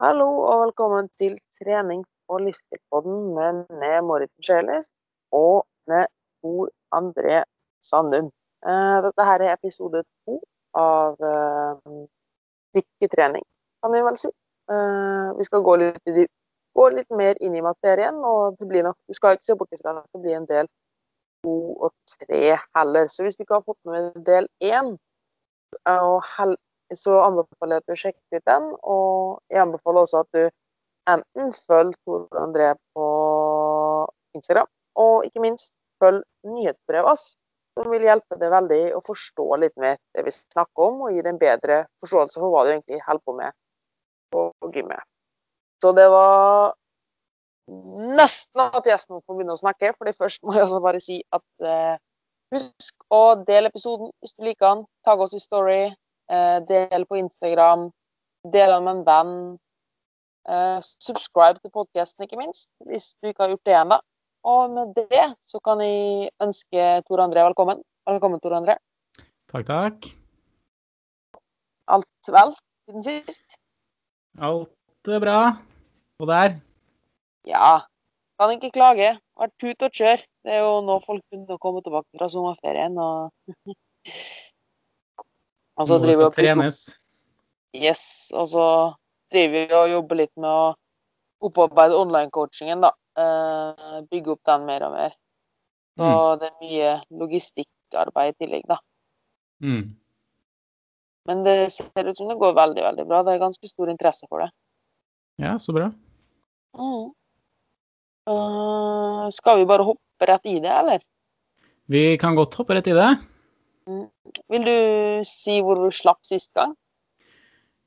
Hallo og velkommen til trening og livsstilspodden med meg, Marit Michelis, og med Tor André Sandum. Eh, Dette her er episode to av eh, styrketrening, kan vi vel si. Eh, Vi skal gå litt, gå litt mer inn i materien, og det blir nok, du skal ikke se bort ifra at det blir en del to og tre heller. Så hvis du ikke har fått med del én, og så anbefaler jeg at du sjekker ut den. Og jeg anbefaler også at du enten følger Tor André på Instagram, og ikke minst følg nyhetsbrevet hans, som vil hjelpe deg veldig å forstå litt mer det vi snakker om, og gi deg en bedre forståelse for hva du egentlig holder på med på gymmet. Så det var nesten at gjesten får begynne å snakke, fordi først må jeg også bare si at eh, husk å dele episoden hvis du liker den. Tagg oss i story. Eh, del på Instagram. Del den med en venn. Eh, subscribe til podkasten, ikke minst, hvis du ikke har gjort det ennå. Og med det så kan jeg ønske Tor André velkommen. Velkommen, Tor André. Takk, takk. Alt vel siden sist? Alt er bra. Og der? Ja. Kan ikke klage. Vært tut og kjør. Det er jo nå folk begynner å komme tilbake fra sommerferien. Og, og så Noe skal og trenes. Yes, og så driver vi og jobber litt med å opparbeide online-coachingen, da. Uh, bygge opp den mer og mer. Så Mm. det er mye logistikkarbeid i tillegg, da. Mm. Men det ser ut som det går veldig, veldig bra. Det er ganske stor interesse for det. Ja, så bra. Mm. Uh, skal vi bare hoppe rett i det, eller? Vi kan godt hoppe rett i det. Vil du si hvor du slapp sist gang?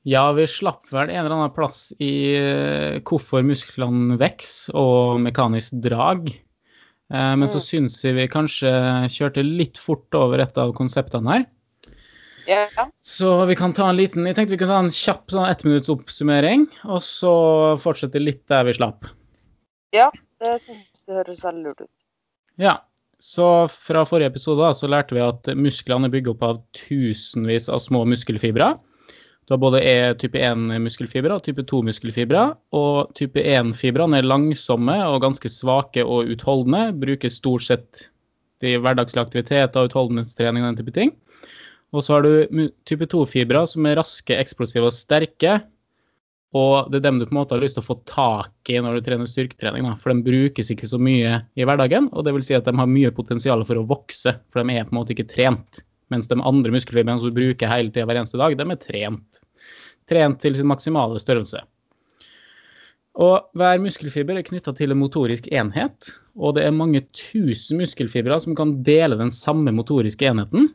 Ja, vi slapp vel en eller annen plass i eh, hvorfor musklene vokser og mekanisk drag. Eh, Men så Mm. syns jeg vi kanskje kjørte litt fort over et av konseptene her. Ja. Så vi kan ta en liten Jeg tenkte vi kunne ta en kjapp sånn ettminuttsoppsummering, og så fortsette litt der vi slapp. ja det syns jeg høres veldig lurt ut. Ja, så fra forrige episode så lærte vi at musklene er bygget opp av tusenvis av små muskelfibre. Du har både E type 1-muskelfibre og type 2-muskelfibre. Og type 1-fibrene er langsomme og ganske svake og utholdende. Brukes stort sett de hverdagslige aktiviteter, utholdenhetstrening og den type ting. Og så har du type 2-fibrer som er raske, eksplosive og sterke. Og det er dem du på en måte har lyst til å få tak i når du trener styrketrening. For de brukes ikke så mye i hverdagen, og det vil si at de har mye potensial for å vokse. For de er på en måte ikke trent. Mens de andre muskelfibrene som du bruker hele tida hver eneste dag, de er trent. Trent til sin maksimale størrelse. Og hver muskelfiber er knytta til en motorisk enhet, og det er mange tusen muskelfibre som kan dele den samme motoriske enheten.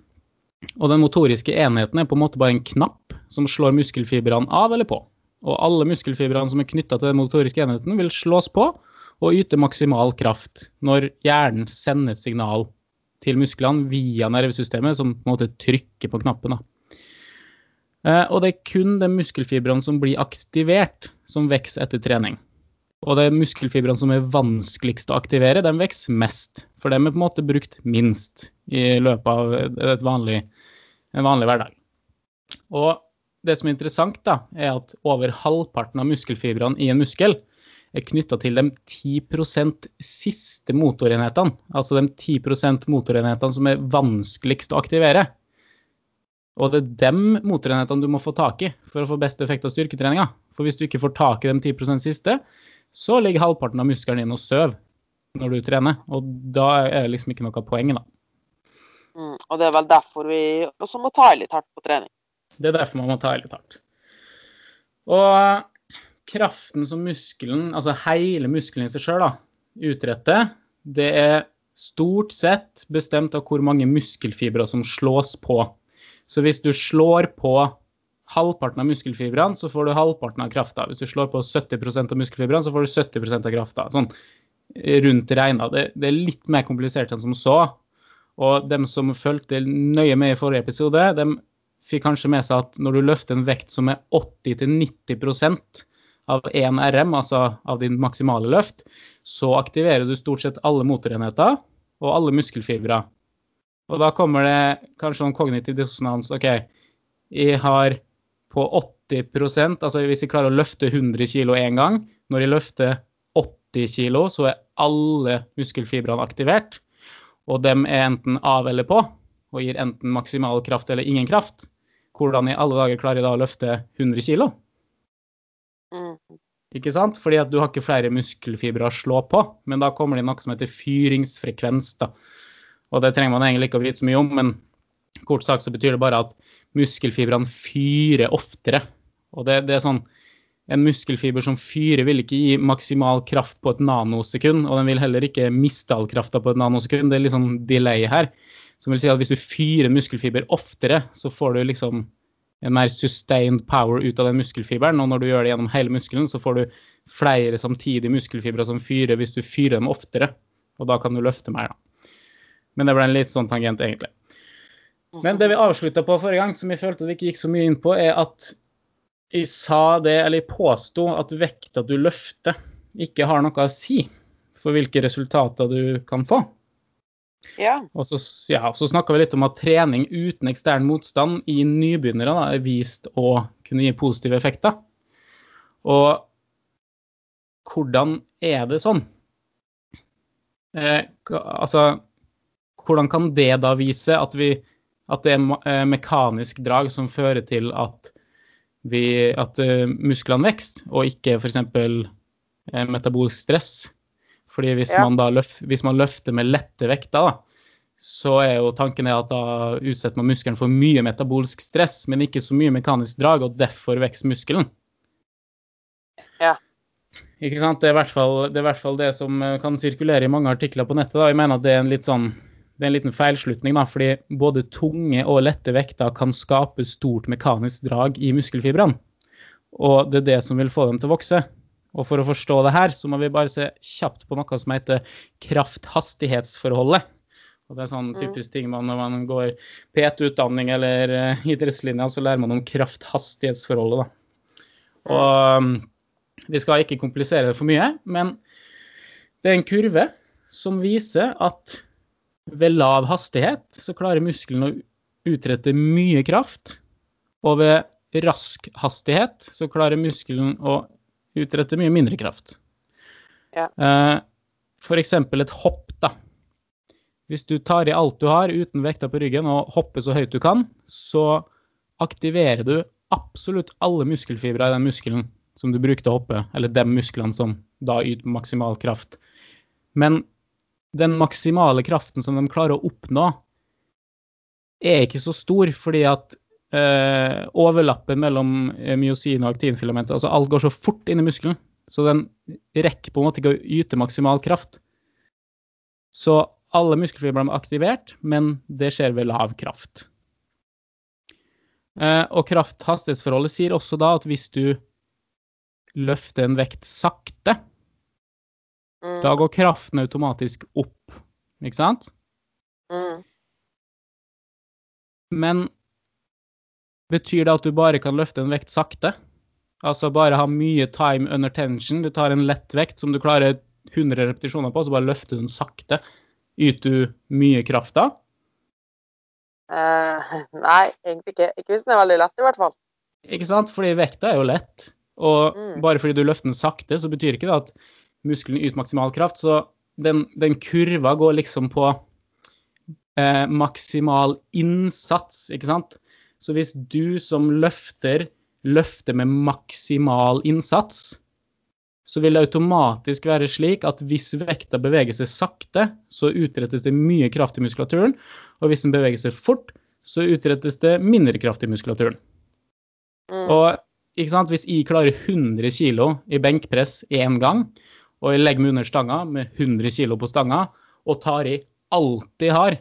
Og den motoriske enheten er på en måte bare en knapp som slår muskelfibrene av eller på. Og alle muskelfibrene som er knytta til den motoriske enheten, vil slås på og yte maksimal kraft når hjernen sender et signal til musklene via nervesystemet, som på en måte trykker på knappen. Eh, Og det er kun de muskelfibrene som blir aktivert, som vokser etter trening. Og det er muskelfibrene som er vanskeligst å aktivere, de vokser mest. For de er på en måte brukt minst i løpet av vanlig, en vanlig hverdag. Og det som er interessant, da, er at over halvparten av muskelfibrene i en muskel er knytta til de 10% siste motorenhetene. Altså de 10% motorenhetene som er vanskeligst å aktivere. Og det er de motorenhetene du må få tak i for å få best effekt av styrketreninga. For hvis du ikke får tak i de 10% siste, så ligger halvparten av muskelen din og sover når du trener. Og da er det liksom ikke noe poeng, da. Mm. Og det er vel derfor vi også må ta i litt hardt på trening. Det er derfor man må ta i litt hardt. Og kraften som muskelen, altså hele muskelen i seg sjøl, utretter, det er stort sett bestemt av hvor mange muskelfibre som slås på. Så hvis du slår på halvparten av muskelfibrene, så får du halvparten av krafta. Hvis du slår på 70% av muskelfibrene, så får du 70% av krafta. Sånn rundt regna. Det, det er litt mer komplisert enn som så. Og dem som fulgte nøye med i forrige episode, dem fikk kanskje med seg at når du løfter en vekt som er 80-90% av 1 RM, altså av din maksimale løft, så aktiverer du stort sett alle motorenheter og alle muskelfibre. Og da kommer det kanskje noen kognitiv dissonans. OK, jeg har på 80% altså hvis jeg klarer å løfte 100 kg én gang, når jeg løfter 80 kg, så er alle muskelfibrene aktivert. Og de er enten av eller på, og gir enten maksimal kraft eller ingen kraft. Hvordan i alle dager klarer jeg da å løfte 100 kg? Mm. Ikke sant? Fordi at du har ikke flere muskelfibre å slå på. Men da kommer det noe som heter fyringsfrekvens. da. Og det trenger man egentlig ikke å vite så mye om, men kort sagt så betyr det bare at muskelfibrene fyrer oftere. Og det, det er sånn En muskelfiber som fyrer, vil ikke gi maksimal kraft på et nanosekund. Og den vil heller ikke miste all krafta på et nanosekund. Det er litt sånn delay her. Som vil si at hvis du fyrer muskelfiber oftere, så får du liksom en mer sustained power ut av den muskelfiberen. Og når du gjør det gjennom hele muskelen, så får du flere samtidige muskelfibre som fyrer hvis du fyrer dem oftere. Og da kan du løfte mer, da. Men det ble en litt sånn tangent, egentlig. Men det vi avslutta på forrige gang, som jeg følte vi ikke gikk så mye inn på, er at jeg sa det, eller jeg påsto at vekta du løfter, ikke har noe å si for hvilke resultater du kan få. Ja. Og så, ja, så snakka vi litt om at trening uten ekstern motstand i nybegynnere da, er vist å kunne gi positive effekter. Og hvordan er det sånn? Eh, altså, hvordan kan det da vise at, vi, at det er eh, mekanisk drag som fører til at, vi, at eh, musklene vokser, og ikke f.eks. Eh, metabolsk stress? Fordi hvis, Ja. man da løf, hvis man løfter med lette vekter, da, så er jo tanken er at da utsetter man muskelen for mye metabolsk stress, men ikke så mye mekanisk drag, og derfor vokser muskelen. Ja. Ikke sant? Det er, i hvert fall, det i hvert fall det som eh, kan sirkulere i mange artikler på nettet. Da. Jeg mener at det er en litt sånn det er en liten feilslutning, da, fordi både tunge og lette vekter kan skape stort mekanisk drag i muskelfibrene. Og det er det som vil få dem til å vokse. Og for å forstå det her, så må vi bare se kjapt på noe som heter kraft-hastighetsforholdet. Og det er sånn Mm. typisk ting man, når man går PT-utdanning eller uh, idrettslinja, så lærer man om kraft-hastighetsforholdet, da. Og um, vi skal ikke komplisere det for mye, men det er en kurve som viser at ved lav hastighet så klarer muskelen å utrette mye kraft. Og ved rask hastighet så klarer muskelen å utrette mye mindre kraft. Ja. Eh, F.eks. et hopp. da. Hvis du tar i alt du har uten vekta på ryggen og hopper så høyt du kan, så aktiverer du absolutt alle muskelfibra i den muskelen som du bruker til å hoppe, eller de musklene som da yter maksimal kraft. Men den maksimale kraften som de klarer å oppnå, er ikke så stor, fordi at eh, overlappen mellom eh, myosin og aktinfilamentet, altså alt går så fort inn i muskelen, så den rekker på en måte ikke å yte maksimal kraft. Så alle muskelfibrene blir aktivert, men det skjer ved lav kraft. Eh, og kraft-hastighetsforholdet sier også da at hvis du løfter en vekt sakte, Mm. da går kraften automatisk opp. Ikke sant? Mm. Men betyr det at du bare kan løfte en vekt sakte? Altså bare ha mye time under tension. Du tar en lett vekt som du klarer 100 repetisjoner på, så bare løfter du den sakte. Yter du mye kraft da? Uh, nei, egentlig ikke. Ikke hvis den er veldig lett, i hvert fall. Ikke sant? Fordi vekta er jo lett. Og Mm. bare fordi du løfter den sakte, så betyr ikke det at muskelen yter maksimal kraft. Så den, den kurva går liksom på eh, maksimal innsats, ikke sant? Så hvis du som løfter løfter med maksimal innsats, så vil det automatisk være slik at hvis vekta beveger seg sakte, så utrettes det mye kraft i muskulaturen. Og hvis den beveger seg fort, så utrettes det mindre kraft i muskulaturen. Mm. Og hvis jeg klarer 100 kg i benkpress én gang, og jeg legger meg under stanga med 100 kg på stanga, og tar i alt jeg har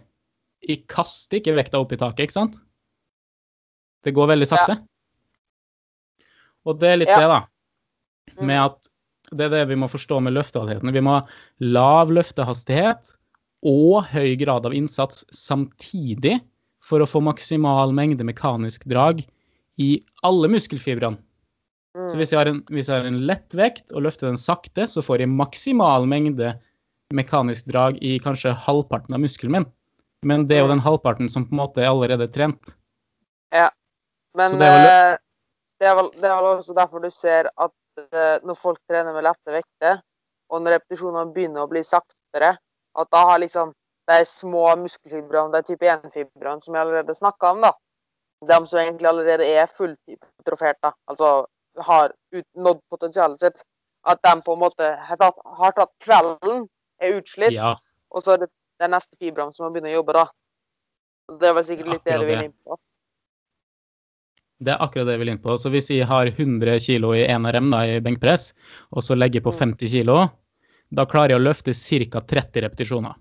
Jeg kaster ikke vekta opp i taket, ikke sant? Det går veldig sakte. Og det er litt Ja. det, da. Mm. Med at det er det vi må forstå med løftehastigheten. Vi må ha lav løftehastighet og høy grad av innsats samtidig for å få maksimal mengde mekanisk drag i alle muskelfibrene. Mm. Så hvis jeg, har en, hvis jeg har en lett vekt og løfter den sakte, så får jeg maksimal mengde mekanisk drag i kanskje halvparten av muskelen min. Men det er jo Mm. den halvparten som på en måte er allerede trent. Men det er vel... eh, det er, vel, det er vel også derfor du ser at eh, når folk trener med lette vekter, og når repetisjonene begynner å bli saktere, at da har liksom de små muskelfibrene, de type 1-fibrene som jeg allerede snakka om, da, de som egentlig allerede er fullhypertrofert, da, altså har nådd potensialet sitt, at de på en måte har tatt, har tatt kvelden, er utslitt, Ja. og så er det de neste fibrene som må begynne å jobbe, da. Det var sikkert litt det du ville inn på. Det er akkurat det jeg vil inn på. Så hvis jeg har 100 kg i 1RM da, i benkpress, og så legger jeg på Mm. 50 kg, da klarer jeg å løfte ca. 30 repetisjoner.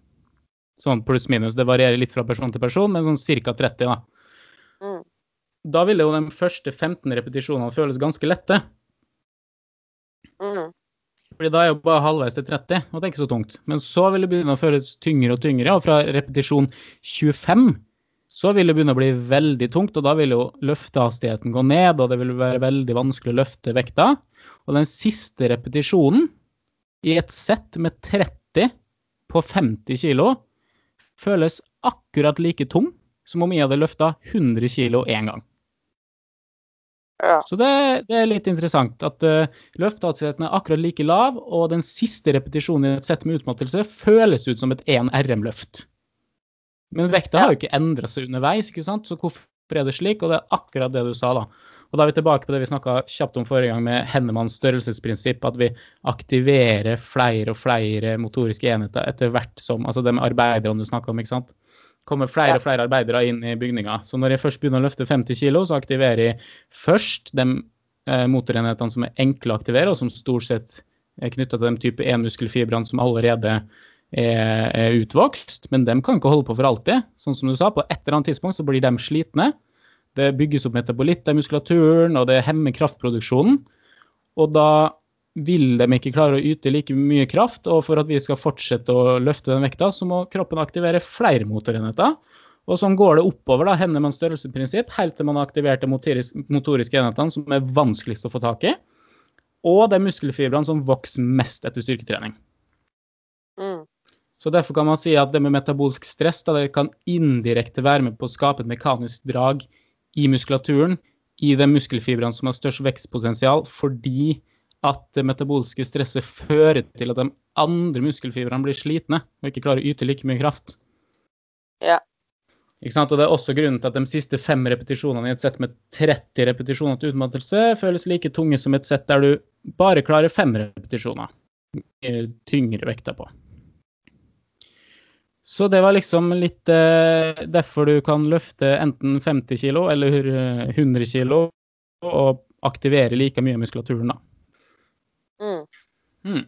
Sånn pluss-minus. Det varierer litt fra person til person, men sånn ca. 30. da. Mm. Da vil jo de første 15 repetisjonene føles ganske lette. Mm. Fordi da er jo bare halvveis til 30, og det er ikke så tungt. Men så vil det begynne å føles tyngre og tyngre, og fra repetisjon 25 så vil det begynne å bli veldig tungt, og da vil jo løftehastigheten gå ned, og det vil være veldig vanskelig å løfte vekta. Og den siste repetisjonen i et sett med 30 på 50 kg føles akkurat like tung som om jeg hadde løfta 100 kg én gang. Ja. Så det, det er litt interessant at uh, løftehastigheten er akkurat like lav, og den siste repetisjonen i et sett med utmattelse føles ut som et 1 RM-løft. Men vekta har jo ikke endra seg underveis, ikke sant? så hvorfor er det slik? Og det er akkurat det du sa, da. Og da er vi tilbake på det vi snakka kjapt om forrige gang med Hennemanns størrelsesprinsipp, at vi aktiverer flere og flere motoriske enheter etter hvert som Altså de arbeiderne du snakka om, ikke sant. Kommer flere og flere arbeidere inn i bygninga. Så når jeg først begynner å løfte 50 kg, så aktiverer jeg først de eh, motorenhetene som er enkle å aktivere, og som stort sett er knytta til de type 1-muskelfibrene som allerede er, er utvokst. Men de kan ikke holde på for alltid. Sånn som du sa, på et eller annet tidspunkt så blir de slitne. Det bygges opp metabolitt i muskulaturen, og det hemmer kraftproduksjonen. Og da vil de ikke klare å yte like mye kraft, og for at vi skal fortsette å løfte den vekta, så må kroppen aktivere flere motorenheter. Og sånn går det oppover, da, hender man størrelsesprinsipp, helt til man har aktivert de motoriske enhetene som er vanskeligst å få tak i, og de muskelfibrene som vokser mest etter styrketrening. Så derfor kan man si at det med metabolsk stress da, det kan indirekte være med på å skape et mekanisk drag i muskulaturen, i de muskelfibrene som har størst vekstpotensial, fordi at det metabolske stresset fører til at de andre muskelfibrene blir slitne og ikke klarer å yte like mye kraft. Ja. Ikke sant? Og Det er også grunnen til at de siste fem repetisjonene i et sett med 30 repetisjoner til utmattelse føles like tunge som et sett der du bare klarer fem repetisjoner. Mye tyngre vekter på. Så det var liksom litt eh, derfor du kan løfte enten 50 kg eller eh, 100 kg og aktivere like mye muskulaturen, da. Mm. Mm.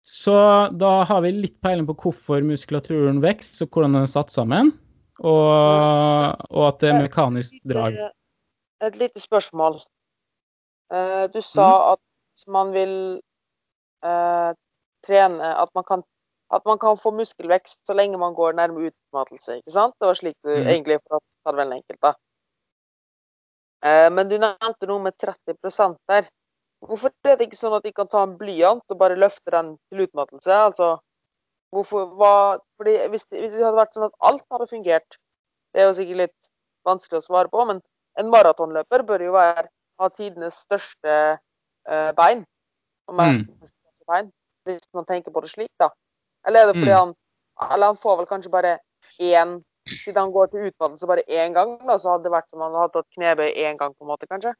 Så da har vi litt peiling på hvorfor muskulaturen vokser, og hvordan den er satt sammen. Og, og at det er mekanisk drag. Et lite spørsmål. Eh, Du sa at man vil eh, trene At man, kan, at man kan få muskelvekst så lenge man går nærme utmattelse, ikke sant? Det var slik du Mm. egentlig for å ta det veldig enkelt, da. Eh, Men du nevnte noe med 30 der. Hvorfor er det ikke sånn at de kan ta en blyant og bare løfte den til utmattelse? Altså, hvorfor, hva, fordi hvis det, hvis det hadde vært sånn at alt hadde fungert, det er jo sikkert litt vanskelig å svare på, men en maratonløper bør jo være, ha tidenes største eh, bein. Mest største bein, hvis man tenker på det slik, da. Eller er det fordi Mm. han Eller han får vel kanskje bare én Siden han går til utmattelse bare én gang, da, så hadde det vært som om han hadde tatt knebøy én gang, på en måte, kanskje?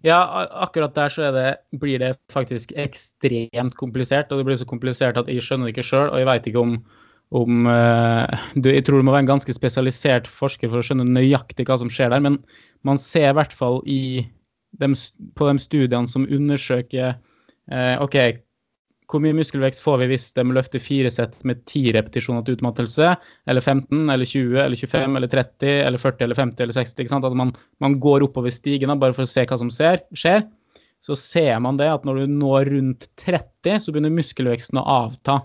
Ja, akkurat der så er det, blir det faktisk ekstremt komplisert. Og det blir så komplisert at jeg skjønner det ikke sjøl. Og jeg veit ikke om, om eh, du, Jeg tror du må være en ganske spesialisert forsker for å skjønne nøyaktig hva som skjer der. Men man ser i hvert fall i dem, på de studiene som undersøker eh, OK, hvor mye muskelvekst får vi hvis de løfter fire sett med ti repetisjoner til utmattelse? Eller 15, eller 20, eller 25, eller 30, eller 40, eller 50, eller 60? ikke sant? At man, man går oppover stigen bare for å se hva som ser, skjer. Så ser man det at når du når rundt 30, så begynner muskelveksten å avta.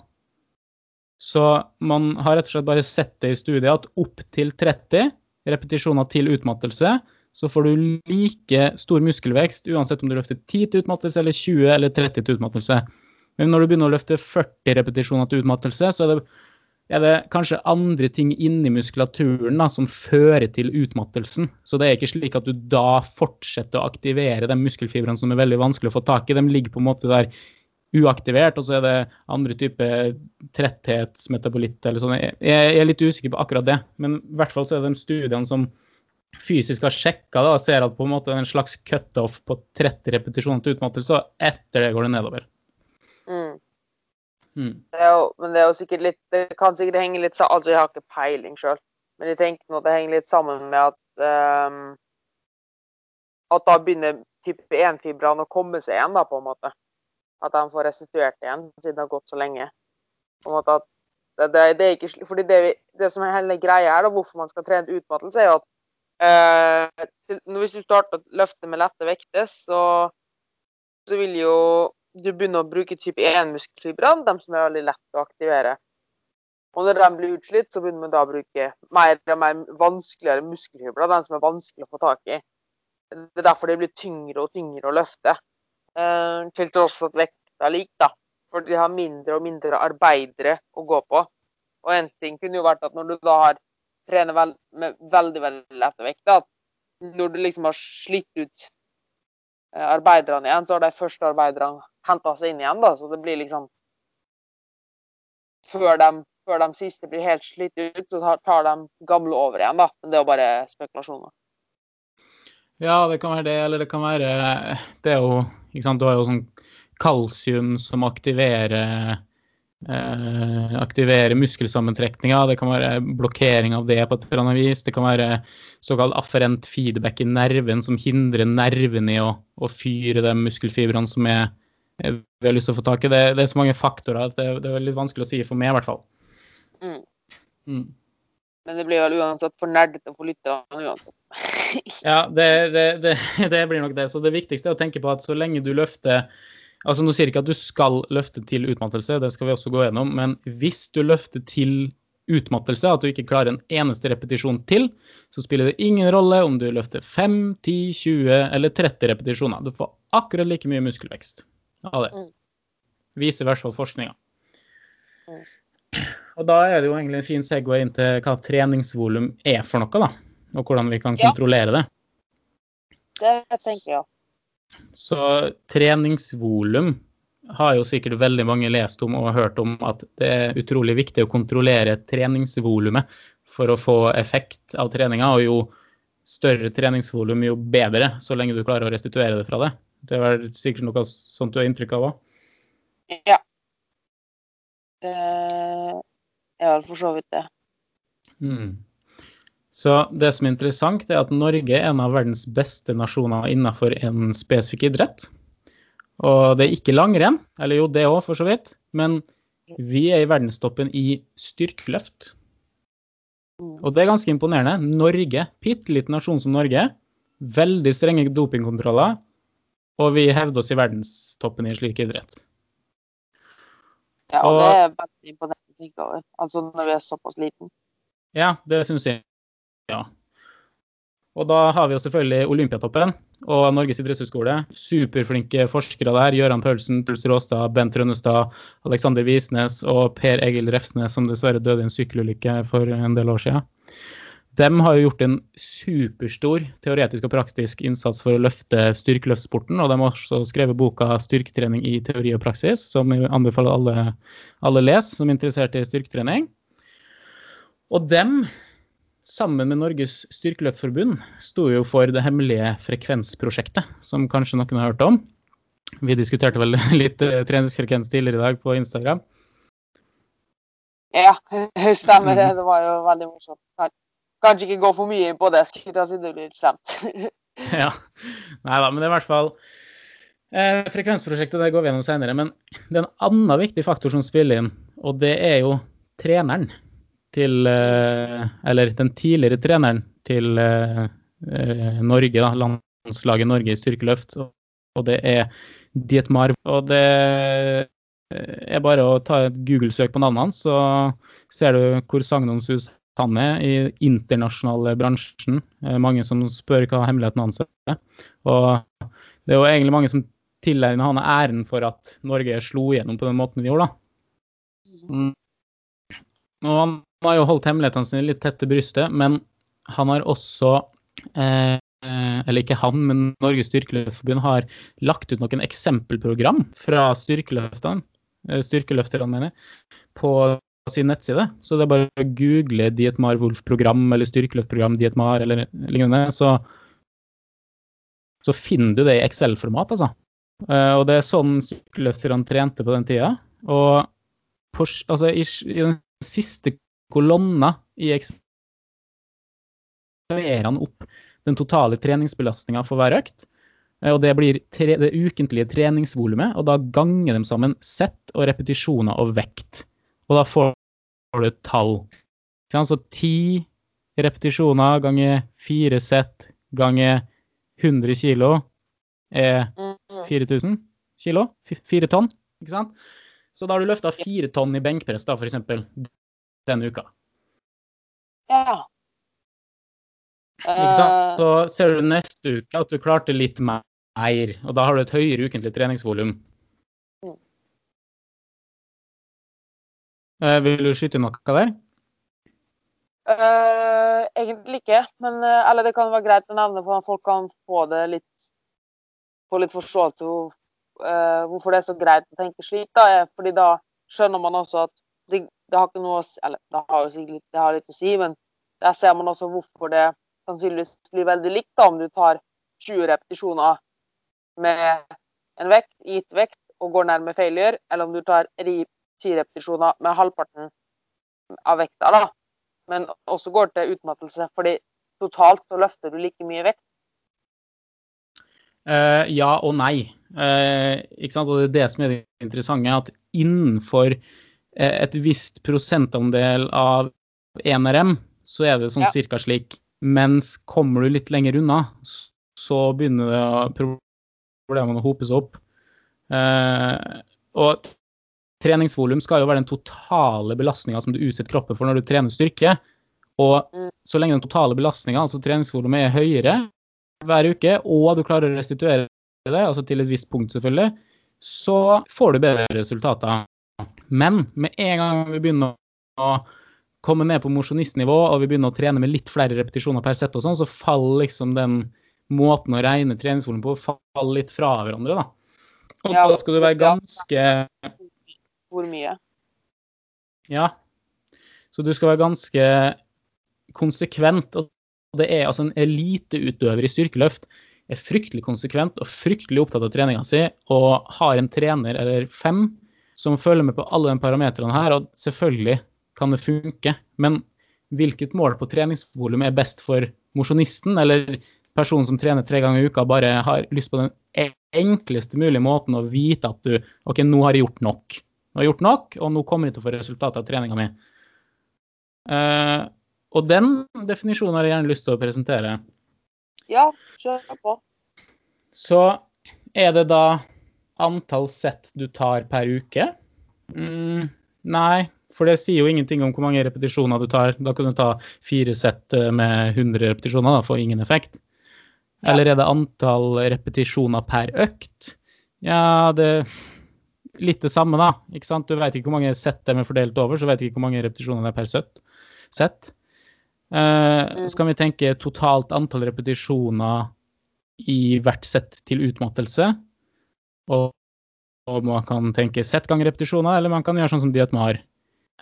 Så man har rett og slett bare sett det i studiet at opp til 30 repetisjoner til utmattelse, så får du like stor muskelvekst uansett om du løfter 10 til utmattelse eller 20 eller 30 til utmattelse. Men når du begynner å løfte 40 repetisjoner til utmattelse, så er det er det kanskje andre ting inni muskulaturen da, som fører til utmattelsen. Så det er ikke slik at du da fortsetter å aktivere de muskelfibrene som er veldig vanskelig å få tak i. De ligger på en måte der uaktivert, og så er det andre typer tretthetsmetabolitt eller sånn. Jeg er litt usikker på akkurat det, men i hvert fall så er det de studiene som fysisk har sjekka og ser at på en måte en slags cutoff på 30 repetisjoner til utmattelse, og etter det går det nedover. Mm. Mm. Det jo, men det er jo sikkert litt Det kan sikkert henge litt Altså, jeg har ikke peiling sjøl, men jeg tenker nå at det henger litt sammen med at um, At da begynner type 1-fibrene å komme seg igjen, da, på en måte. At de får restituert igjen, siden det har gått så lenge. På en måte at det, det, det er ikke fordi det, det som er hele greia her, da, hvorfor man skal trene utmattelse, er jo at Uh, Hvis du starter å løfte med lette vekter, så, så vil jo du begynner å bruke type 1-muskelfibrene, de som er veldig lett å aktivere. Og når de blir utslitt, så begynner man da å bruke mer og mer vanskeligere muskelfibrer, de som er vanskelig å få tak i. Det er derfor de blir tyngre og tyngre å løfte. Eh, til tross for at vekta er lik, da. For de har mindre og mindre arbeidere å gå på. Og en ting kunne jo vært at når du da har trener vel, med veldig, veldig lette vekter, at når du liksom har slitt ut arbeiderne igjen, så har de første arbeiderne henta seg inn igjen, da. Så det blir liksom Før de, før de siste blir helt slitt ut, så tar- de gamle over igjen, da. Men det er jo bare spekulasjoner. Ja, det kan være det, eller det kan være Det er jo ikke sant, Du har jo sånn kalsium som aktiverer eh, aktiverer muskelsammentrekninga. Det kan være blokkering av det på et eller annet vis. Det kan være såkalt afferent feedback i nerven som hindrer nerven i å, å fyre de muskelfibrene som er, er vi har lyst til å få tak i. Det, det er så mange faktorer at det, det er litt vanskelig å si for meg, i hvert fall. Mm. Mm. Men det blir vel uansett for nerdete for lytterne uansett. Ja, det, det, det, det blir nok det. Så det viktigste er å tenke på at så lenge du løfter Altså Nå sier jeg ikke at du skal løfte til utmattelse, det skal vi også gå gjennom. Men hvis du løfter til utmattelse, at du ikke klarer en eneste repetisjon til, så spiller det ingen rolle om du løfter 5, 10, 20 eller 30 repetisjoner. Du får akkurat like mye muskelvekst av det. Mm. Viser i hvert fall forskninga. Mm. Og da er det jo egentlig en fin segway inn til hva treningsvolum er for noe, da. Og hvordan vi kan kontrollere det. Det tenker jeg. Så treningsvolum har jo sikkert veldig mange lest om og hørt om at det er utrolig viktig å kontrollere treningsvolumet for å få effekt av treninga. Og jo større treningsvolum, jo bedre, så lenge du klarer å restituere det fra det. Det er sikkert noe sånt du har inntrykk av òg? Ja. Det er vel for så vidt det. Mm. Så det som er interessant, er at Norge er en av verdens beste nasjoner innenfor en spesifikk idrett. Og det er ikke langrenn, eller jo det òg for så vidt, men vi er i verdenstoppen i styrkeløft. Og det er ganske imponerende. Norge, bitte liten nasjon som Norge, veldig strenge dopingkontroller, og vi hevder oss i verdenstoppen i en slik idrett. Ja, og Og- det er veldig imponerende å tenke over. Altså når vi er såpass liten. Ja, det syns jeg. Ja. Og da har vi jo selvfølgelig Olympiatoppen og Norges idrettshøgskole. Superflinke forskere der. Gøran Paulsen, Truls Råstad, Bent Rønnestad, Alexander Visnes og Per Egil Refsnes, som dessverre døde i en sykkelulykke for en del år siden. De har jo gjort en superstor teoretisk og praktisk innsats for å løfte styrkeløftsporten. Og de har også skrevet boka 'Styrketrening i teori og praksis', som jeg anbefaler alle, alle les som er interessert i styrketrening. Og dem, sammen med Norges styrkeløftforbund, sto jo for det hemmelige frekvensprosjektet, som kanskje noen har hørt om. Vi diskuterte vel litt eh, treningsfrekvens tidligere i dag på Instagram. Ja, stemmer det. Mhm. Det var jo veldig morsomt. Kanskje ikke gå for mye på det, skulle jeg det blir litt slemt. Ja. Nei da, men det er i hvert fall eh, Frekvensprosjektet det går vi gjennom senere. Men det er en annen viktig faktor som spiller inn, og det er jo treneren til eh, Eller den tidligere treneren til eh, eh, Norge, da, landslaget Norge i styrkeløft. Og, det er Dietmar. Og det er bare å ta et Google-søk på navnet hans, så ser du hvor sagnomsus han er i internasjonale bransjen. Mange som spør hva hemmeligheten hans er. Og det er jo egentlig mange som tilegner han æren for at Norge slo igjennom på den måten vi gjorde, da. Mm. Og han har jo holdt hemmelighetene sine litt tett til brystet, men han har også eh, eller ikke han, men Norges styrkeløftforbund har lagt ut noen eksempelprogram fra styrkeløftene, eh, styrkeløfterne mener, på sin nettside. Så det er bare å google Dietmar Wolf-program eller styrkeløftprogram Dietmar eller lignende, så, så finner du det i Excel-format, altså. Eh, og det er sånn styrkeløfterne trente på den tida. Og på, altså, i, i, den siste kolonna i han opp den totale treningsbelastninga for hver økt. Eh, og det blir tre, det ukentlige treningsvolumet, og da ganger de sammen sett og repetisjoner og vekt. Og da får du et tall. Så ti repetisjoner ganger fire sett ganger 100 kilo er 4000 mm. kilo. Fire tonn, ikke sant? Så da har du løfta fire tonn i benkpress da, f.eks. denne uka. Ja. Ikke sant? Eh. Så ser du neste uke at du klarte litt mer, og da har du et høyere ukentlig treningsvolum. Mm. Eh, vil du skyte inn noe der? Uh, egentlig ikke, men uh, eller det kan være greit å nevne at folk kan få det litt få litt forståelse for uh, hvorfor det er så greit å tenke slik. Da, fordi da skjønner man også at det, det har ikke noe Eller det har jo sikkert litt, det har litt å si, men der ser man også hvorfor det sannsynligvis blir veldig likt da, om du tar 20 repetisjoner med en vekt, gitt vekt, og går nærme failure, eller om du tar 10 repetisjoner med halvparten av vekta, da. Men også går til utmattelse, fordi totalt så løfter du like mye vekt. Uh, ja og nei. Uh, ikke sant? Og det er det som er det interessante, at innenfor et visst prosentandel av 1RM, så er det sånn ja. cirka slik mens kommer du litt lenger unna, så begynner det problemene å hope seg opp. Eh, og treningsvolum skal jo være den totale belastninga som du utsetter kroppen for når du trener styrke. Og mm. så lenge den totale belastninga, altså treningsvolumet, er høyere hver uke, og du klarer å restituere det, altså til et visst punkt selvfølgelig, så får du bedre resultater. Men med en gang vi begynner å komme ned på mosjonistnivå og vi begynner å trene med litt flere repetisjoner per sett, og sånn, så faller liksom den måten å regne treningsvolumet på faller litt fra hverandre. da. Og ja, da skal du være ganske Hvor mye? Ja. Så du skal være ganske konsekvent. Og det er altså en eliteutøver i styrkeløft er fryktelig konsekvent og fryktelig opptatt av treninga si og har en trener eller fem som følger med på alle de parametrene her. Og selvfølgelig kan det funke. Men hvilket mål på treningsvolum er best for mosjonisten, eller personen som trener tre ganger i uka, bare har lyst på den enkleste mulige måten å vite at du OK, nå har jeg gjort nok. Nå har jeg gjort nok, og nå kommer jeg til å få resultatet av treninga mi. Uh, og den definisjonen har jeg gjerne lyst til å presentere. Ja, kjør på. Så er det da antall sett du tar per uke? Mm, nei, for det sier jo ingenting om hvor mange repetisjoner du tar. Da kan du ta fire sett eh, med 100 repetisjoner, da får ingen effekt. Ja. Eller er det antall repetisjoner per økt? Ja, det er litt det samme, da. ikke sant? Du vet ikke hvor mange sett de er fordelt over, så vet ikke hvor mange repetisjoner det er per sett. Uh, så kan vi tenke totalt antall repetisjoner i hvert sett til utmattelse. Og, og man kan tenke sett gang repetisjoner, eller man kan gjøre sånn som Dietmar.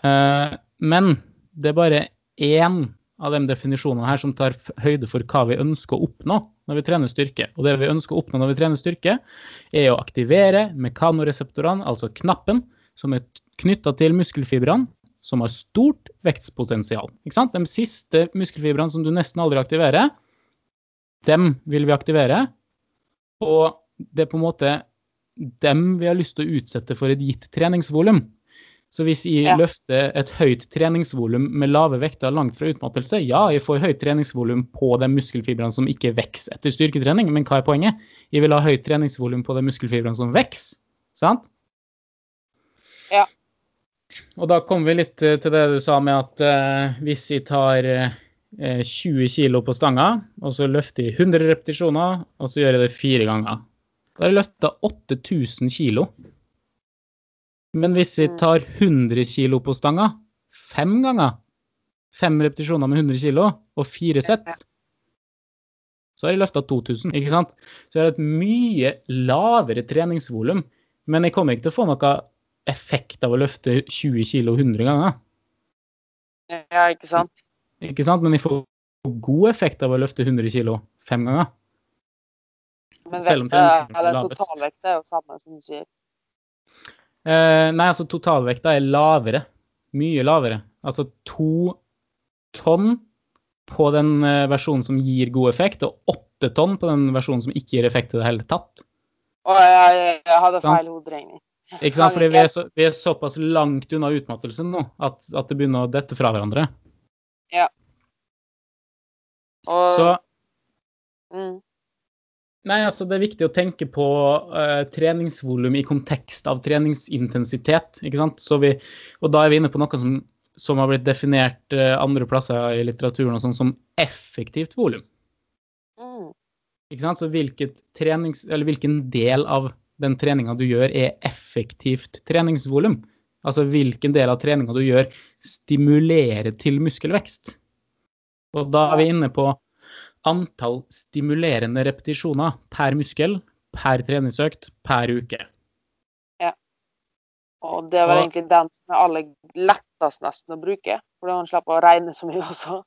Eh, men det er bare én av de definisjonene her som tar høyde for hva vi ønsker å oppnå når vi trener styrke. Og det vi ønsker å oppnå når vi trener styrke, er å aktivere mekanoreseptorene, altså knappen, som er knytta til muskelfibrene, som har stort vekstpotensial. De siste muskelfibrene som du nesten aldri aktiverer, dem vil vi aktivere. Og det er på en måte dem vi har lyst til å utsette for et gitt treningsvolum. Så hvis jeg ja. løfter et høyt treningsvolum med lave vekter langt fra utmattelse, ja, jeg får høyt treningsvolum på de muskelfibrene som ikke vokser etter styrketrening, men hva er poenget? Jeg vil ha høyt treningsvolum på de muskelfibrene som vokser, sant? Ja. Og da kommer vi litt til det du sa med at uh, hvis jeg tar eh, 20 kg på stanga, og så løfter jeg 100 repetisjoner, og så gjør jeg det fire ganger. Da har jeg løfta 8000 kilo. Men hvis jeg tar 100 kilo på stanga fem ganger, fem repetisjoner med 100 kilo og fire sett, så har jeg løfta 2000, ikke sant? Så jeg har et mye lavere treningsvolum. Men jeg kommer ikke til å få noe effekt av å løfte 20 kilo 100 ganger. Ja, ikke sant? Ikke sant? Men jeg får god effekt av å løfte 100 kilo fem ganger. Men vekta, er eller totalvekta er jo samme som du sier. Eh, nei, altså totalvekta er lavere. Mye lavere. Altså to tonn på den eh, versjonen som gir god effekt, og åtte tonn på den versjonen som ikke gir effekt i det hele tatt. Og jeg, jeg, hadde feil hoderegning. Ikke sant? Fordi vi er, så, vi er såpass langt unna utmattelsen nå at, at det begynner å dette fra hverandre. Og, Så mm, Nei, altså Det er viktig å tenke på uh, treningsvolum i kontekst av treningsintensitet. ikke sant? Så vi, og Da er vi inne på noe som, som har blitt definert uh, andre plasser i litteraturen og sånn som effektivt volum. mm, ikke sant? Så trenings, eller hvilken del av den treninga du gjør, er effektivt treningsvolum? Altså hvilken del av treninga du gjør, stimulerer til muskelvekst? Og da er vi inne på antall stimulerende repetisjoner per muskel, per treningsøkt, per uke. Ja. og det Og- egentlig den som er aller lettest nesten å bruke. Fordi man slipper å regne så mye også.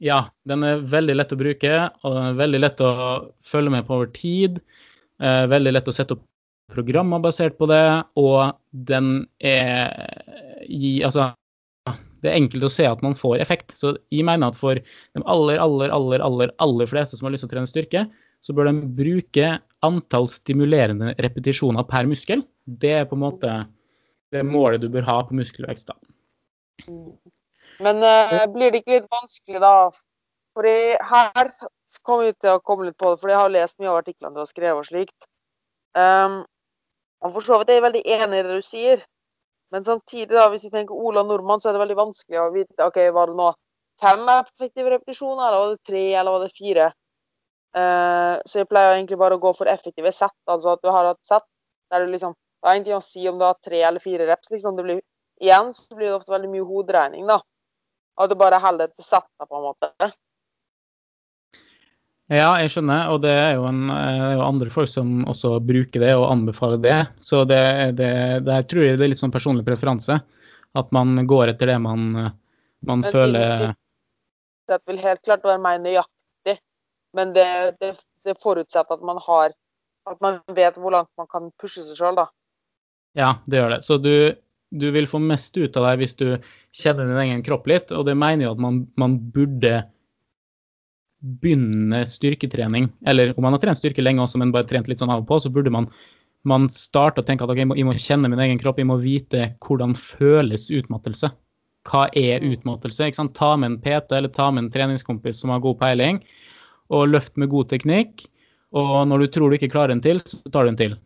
Ja, den er veldig lett å bruke, og den er veldig lett å følge med på over tid. Eh, veldig lett å sette opp programmer basert på det, og den er gi, Altså, det er enkelt å se at man får effekt. Så jeg mener at for de aller, aller, aller, aller, aller fleste som har lyst til å trene styrke, så bør de bruke antall stimulerende repetisjoner per muskel. Det er på en måte det målet du bør ha på muskelvekst. da. Men uh, blir det ikke litt vanskelig da? Fordi her kommer vi til å komme litt på det, for jeg har lest mye av artiklene du har skrevet og slikt. Um, og for så vidt er jeg veldig enig i det du sier. Men samtidig, da, hvis vi tenker Ola Nordmann, så er det veldig vanskelig å vite ok, var det nå fem effektive repetisjoner, eller var det tre, eller var det fire? Uh, så jeg pleier egentlig bare å gå for effektive sett. Altså at du har et sett der du liksom Det har ingenting å si om du har tre eller fire reps. liksom det blir, Igjen så blir det ofte veldig mye hoderegning, da. At du bare holder til settet, på en måte. Ja, jeg skjønner, og det er jo, en, eh, det er jo andre folk som også bruker det og anbefaler det. Så det, det, der tror jeg det er litt sånn personlig preferanse. At man går etter det man, man Men føler Det vil helt klart være meg nøyaktig, men det, det, det forutsetter at man har At man vet hvor langt man kan pushe seg sjøl, da. Ja, det gjør det. Så du, du vil få mest ut av deg hvis du kjenner din egen kropp litt, og det mener jo at man, man burde begynne styrketrening, eller om man har trent styrke lenge også, men bare trent litt sånn av og på, så burde man, man starte å tenke at okay, jeg må, jeg må kjenne min egen kropp, jeg må vite hvordan føles utmattelse. Hva er Mm. utmattelse? Ikke sant? Ta med en PT eller ta med en treningskompis som har god peiling, og løft med god teknikk. Og når du tror du ikke klarer en til, så tar du en til.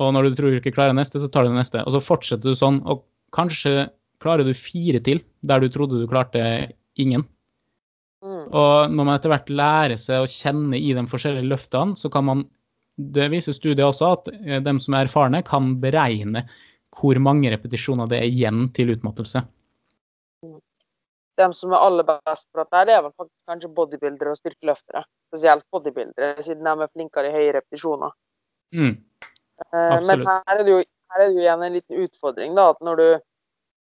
Og når du tror du ikke klarer neste, så tar du neste. Og så fortsetter du sånn, og kanskje klarer du fire til der du trodde du klarte ingen. Mm. Og når man etter hvert lærer seg å kjenne i de forskjellige løftene, så kan man Det viser studiet også at eh, de som er erfarne, kan beregne hvor mange repetisjoner det er igjen til utmattelse. De som er aller best på dette, det er vel faktisk kanskje bodybuildere og styrkeløftere. Spesielt bodybuildere, siden de er flinkere i høye repetisjoner. Mm. Eh, Men her er, det jo, her er det jo igjen en liten utfordring, da. At når du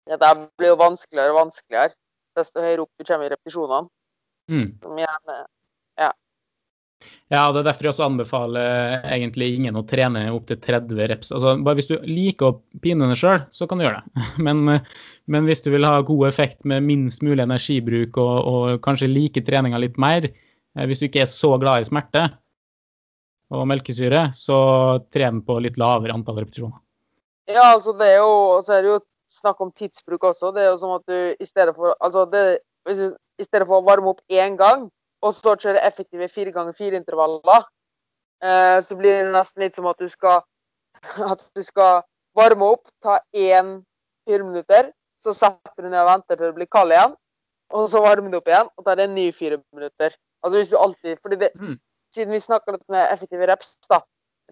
Dette blir jo vanskeligere og vanskeligere desto høyere opp du kommer i repetisjonene. Mm. Som er Ja, og det er derfor jeg også anbefaler egentlig ingen å trene opp til 30 reps. Altså, bare hvis du liker å pine deg sjøl, så kan du gjøre det. Men, men hvis du vil ha god effekt med minst mulig energibruk og, og kanskje like treninga litt mer, eh, hvis du ikke er så glad i smerte og melkesyre, så tren på litt lavere antall repetisjoner. Ja, altså det er jo så er det jo snakk om tidsbruk også. Det er jo som at du i stedet for Altså det, hvis du, i stedet for å varme opp én gang, og så kjøre effektive fire ganger fire intervaller, eh, så blir det nesten litt som at du skal at du skal varme opp, ta én fire minutter, så setter du ned og venter til det blir kald igjen, og så varmer du opp igjen, og tar en ny fire minutter. Altså hvis du alltid fordi det, Mm. Siden vi snakker med effektive reps, da,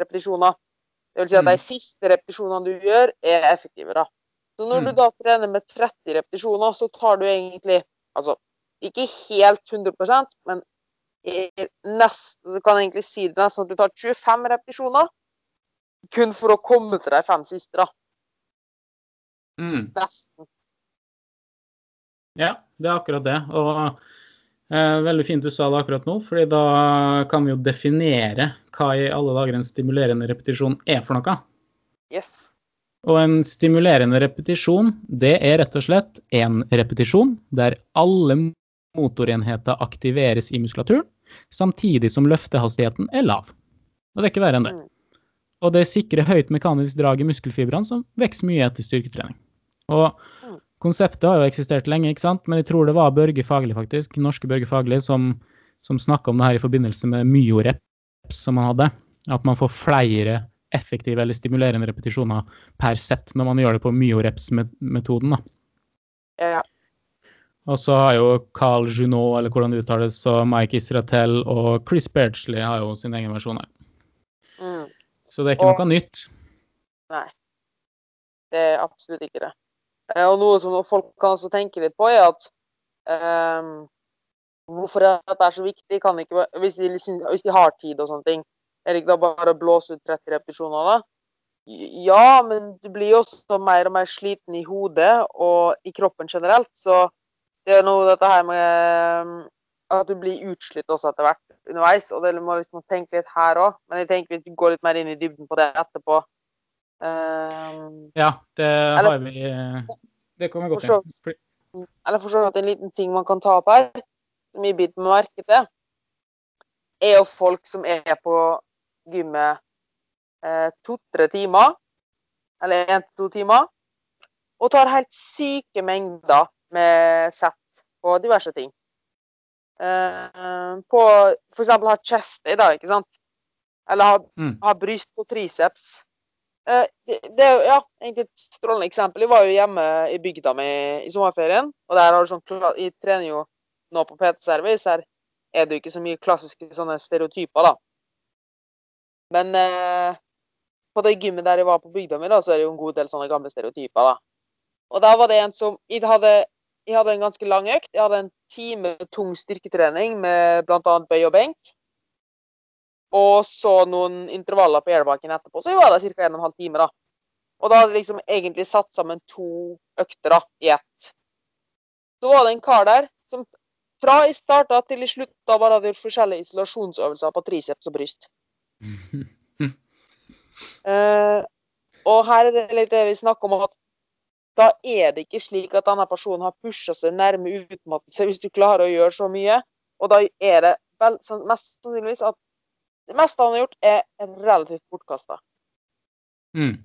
repetisjoner, det vil si at de Mm. siste repetisjonene du gjør, er effektive. da. Så Så når Mm. du da trener med 30 repetisjoner, så tar du egentlig Altså ikke helt 100% men nesten, du kan egentlig si det nesten at du tar 25 repetisjoner kun for å komme til de fem siste, da. Mm. Nesten. Ja, det er akkurat det. Og eh, veldig fint du sa det akkurat nå, fordi da kan vi jo definere hva i alle dager en stimulerende repetisjon er for noe. Yes. Og en stimulerende repetisjon, det er rett og slett en repetisjon der alle motorenheter aktiveres i muskulaturen, samtidig som løftehastigheten er lav. Og det er ikke verre enn det. Mm. Og det sikrer høyt mekanisk drag i muskelfibrene, som vokser mye etter styrketrening. Og Mm. konseptet har jo eksistert lenge, ikke sant? men jeg tror det var Børge Fagerli, faktisk, norske Børge Fagerli, som, som snakka om det her i forbindelse med myoreps som han hadde. At man får flere effektive eller stimulerende repetisjoner per sett når man gjør det på myoreps-metoden. da. Ja. Og så har jo Carl Junot, eller hvordan det uttales, og Mike Israel og Chris Bergsley har jo sin egen versjon her. Mm. Så det er ikke Og- noe nytt. Nei. Det er absolutt ikke det. Eh, Og noe som folk kan også tenke litt på, er at um, hvorfor dette er så viktig, kan ikke hvis de, liksom- hvis de har tid og sånne ting. Er det ikke da bare å blåse ut 30 repetisjoner, da? Ja, men du blir jo også mer og mer sliten i hodet og i kroppen generelt. Så det er noe dette her med ehm, at du blir utslitt også etter hvert underveis. Og det må liksom tenke litt her òg. Men jeg tenker vi går litt mer inn i dybden på det etterpå. Um, Ja, det Eller- har vi eh, Det kommer godt inn. eller for så vidt en liten ting man kan ta opp her, som jeg biter meg merke til, er jo folk som er på gymmet eh, to-tre timer, eller én til to timer, og tar helt syke mengder med sett på diverse ting. Eh, på eksempel ha chest i dag, ikke sant? Eller ha Mm. ha bryst på triceps. Eh, det, det er ja, egentlig et strålende eksempel. Jeg var jo hjemme i bygda mi i sommerferien. og der har du sånn, Jeg trener jo nå på PT Service. Her er det jo ikke så mye klassiske sånne stereotyper, da. Men eh, på det gymmet der jeg var på bygda mi, da, så er det jo en god del sånne gamle stereotyper. da. Og der var det en som Jeg hadde, jeg hadde en ganske lang økt. Jeg hadde en time tung styrketrening med bl.a. bøy og benk. Og så noen intervaller på airbaken etterpå. Så jeg var der ca. en og en halv time. da. Og da hadde jeg liksom egentlig satt sammen to økter da, i ett. Så var det en kar der som fra jeg starta til jeg slutta, bare hadde gjort forskjellige isolasjonsøvelser på triceps og bryst. uh, og her er det litt det vi snakker om, at da er det ikke slik at denne personen har pusha seg nærme utmattelse hvis du klarer å gjøre så mye. Og da er det vel, mest sannsynligvis at det meste han har gjort, er relativt bortkasta. Mm.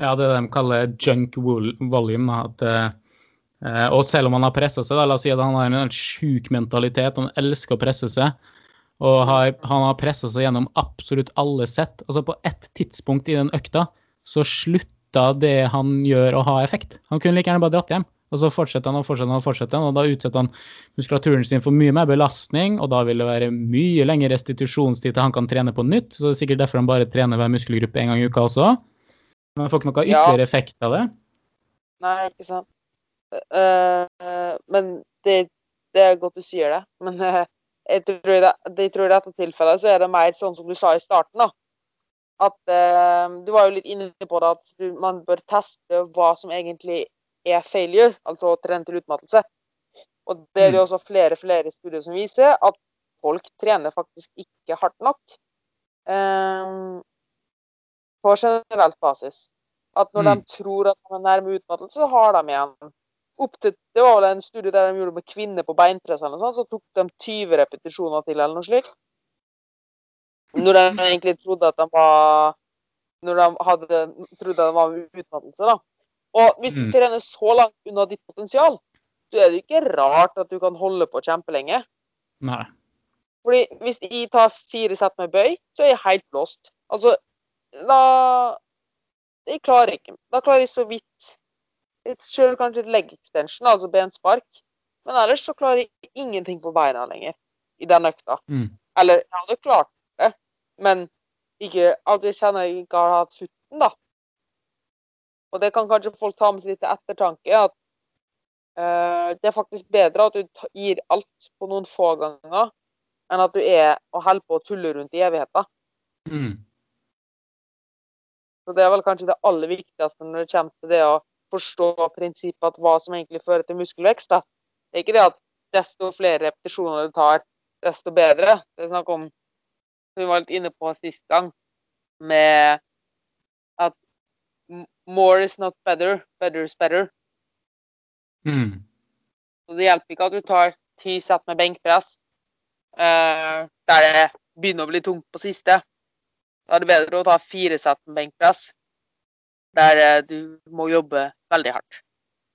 Ja, det de kaller junk volume. At, eh, og selv om han har pressa seg, da, la oss si at han har en helt sjuk mentalitet, han elsker å presse seg, og har, han har pressa seg gjennom absolutt alle sett. Altså På ett tidspunkt i den økta så slutta det han gjør å ha effekt. Han kunne like gjerne bare dratt hjem. Og så fortsetter han og fortsetter han og fortsetter han, og da utsetter han muskulaturen sin for mye mer belastning, og da vil det være mye lengre restitusjonstid til han kan trene på nytt. Så det er sikkert derfor han bare trener hver muskelgruppe en gang i uka også. Men han får ikke noe Ja. effekt av det. Nei, ikke sant. Uh, men det, det er godt du sier det. Men uh, jeg, tror i det, jeg tror i dette tilfellet så er det mer sånn som du sa i starten, da. At eh, Du var jo litt inne på det at du, man bør teste hva som egentlig er failure, altså trene til utmattelse. Og det er jo også flere flere studier som viser at folk trener faktisk ikke hardt nok. eh, på generelt basis. At når Mm. de tror at de er nærme utmattelse, så har de igjen til, Det var vel en studie der de gjorde med kvinner på beinpress, eller noe sånt, så tok de 20 repetisjoner til, eller noe slikt. Når de egentlig trodde at de var Når de hadde, trodde de var med utmattelse, da. Og hvis du Mm. trener så langt unna ditt potensial, så er det jo ikke rart at du kan holde på kjempelenge. Nei. Fordi hvis jeg tar fire sett med bøy, så er jeg helt blåst. Altså, da Jeg klarer ikke. Da klarer jeg så vidt Selv kanskje et leg extension, altså benspark. Men ellers så klarer jeg ingenting på beina lenger i den økta. Mm. Eller jeg hadde klart men ikke aldri kjenner jeg ikke har hatt sutten, da. og det kan kanskje folk ta med seg litt til ettertanke, at uh, det er faktisk bedre at du gir alt på noen få ganger, enn at du er og holder på å tulle rundt i evigheter. Mm. Så det er vel kanskje det aller viktigste når det kommer til det å forstå prinsippet at hva som egentlig fører til muskelvekst. Da. Det er ikke det at desto flere repetisjoner du tar, desto bedre. Det er snakk om, vi var litt inne på sist gang, med at more is not better, better is better. Mm. Så det hjelper ikke at du tar ti sett med benkpress eh, der det begynner å bli tungt på siste. Da er det bedre å ta fire sett med benkpress der eh, du må jobbe veldig hardt.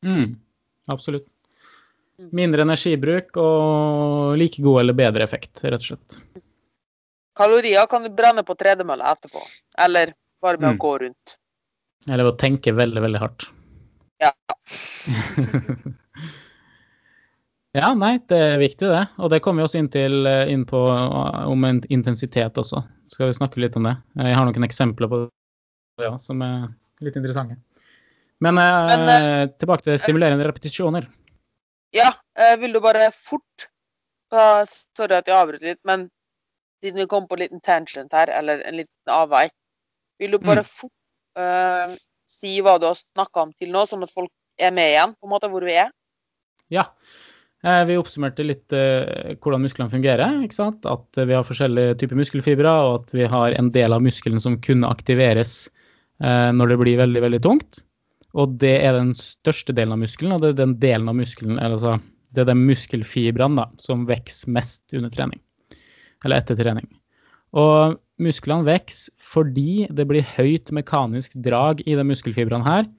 Mm. Absolutt. Mm. Mindre energibruk og like god eller bedre effekt, rett og slett. Kalorier kan du brenne på tredemølla etterpå, eller bare med Mm. å gå rundt. Eller å tenke veldig, veldig hardt. Ja. ja, nei, det er viktig det. Og det kommer vi også inn, til, eh, inn på eh, om en intensitet også. Skal vi snakke litt om det. Jeg har noen eksempler på det ja, som er litt interessante. Men, eh, Men, eh, tilbake til stimulerende repetisjoner. Ja, vil du bare fort Sorry at jeg avbryter litt, men siden vi kom på en liten tangent her, eller en liten avvei, vil du bare Mm. fort uh, si hva du har snakka om til nå, sånn at folk er med igjen, på en måte, hvor vi er? Ja. Eh, Vi oppsummerte litt eh, hvordan musklene fungerer. ikke sant? At vi har forskjellige typer muskelfibre, og at vi har en del av muskelen som kunne aktiveres når det blir veldig, veldig tungt. Og det er den største delen av muskelen, og det er den delen av muskelen, altså, det er de muskelfibrene da, som vokser mest under trening. Eller etter trening. Og musklene vokser fordi det blir høyt mekanisk drag i de muskelfibrene her.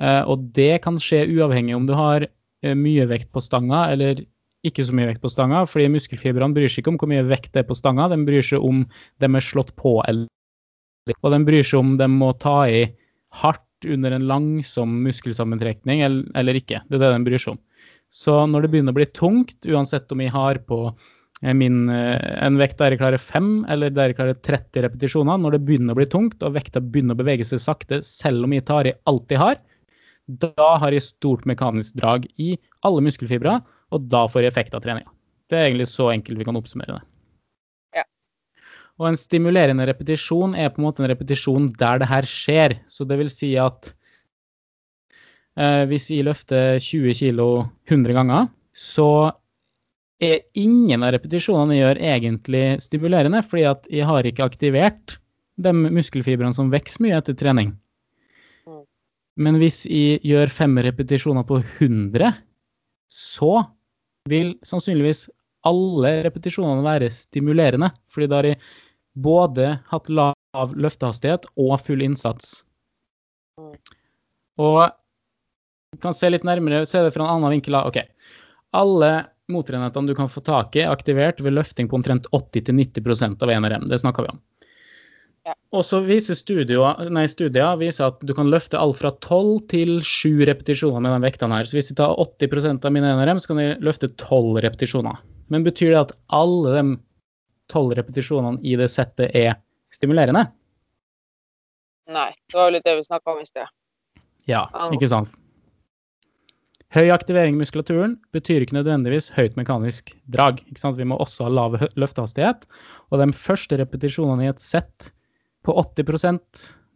Eh, og det kan skje uavhengig om du har eh, mye vekt på stanga eller ikke så mye vekt på stanga, fordi muskelfibrene bryr seg ikke om hvor mye vekt det er på stanga, de bryr seg om de er slått på eller Og de bryr seg om de må ta i hardt under en langsom muskelsammentrekning eller, ikke. Det er det de bryr seg om. Så når det begynner å bli tungt, uansett om jeg har på min, eh, en vekt der jeg klarer 5 eller der jeg klarer 30 repetisjoner, når det begynner å bli tungt og vekta begynner å bevege seg sakte, selv om jeg tar i alt jeg har, da har jeg stort mekanisk drag i alle muskelfibre, og da får jeg effekt av treninga. Det er egentlig så enkelt vi kan oppsummere det. Ja. Og en stimulerende repetisjon er på en måte en repetisjon der det her skjer. Så det vil si at eh, hvis jeg løfter 20 kg 100 ganger, så er ingen av repetisjonene jeg gjør egentlig stimulerende, fordi at jeg har ikke aktivert de muskelfibrene som vokser mye etter trening. Mm. Men hvis jeg gjør fem repetisjoner på 100, så vil sannsynligvis alle repetisjonene være stimulerende. Fordi da har jeg både hatt lav løftehastighet og full innsats. Mm. Og du kan se litt nærmere, se det fra en annen vinkel. Ok, Alle motorenhetene du kan få tak i, er aktivert ved løfting på omtrent 80-90% av NRM. Det snakka vi om. Ja. Og så viser studier, nei, studier viser at du kan løfte alt fra 12 til 7 repetisjoner med den vektene her. Så hvis jeg tar 80% av min NRM, så kan jeg løfte 12 repetisjoner. Men betyr det at alle de 12 repetisjonene i det settet er stimulerende? Nei. Det var jo litt det vi snakka om i sted. Ja, Ja. ikke sant? Høy aktivering i muskulaturen betyr ikke nødvendigvis høyt mekanisk drag. Vi må også ha lav løftehastighet. Og de første repetisjonene i et sett på 80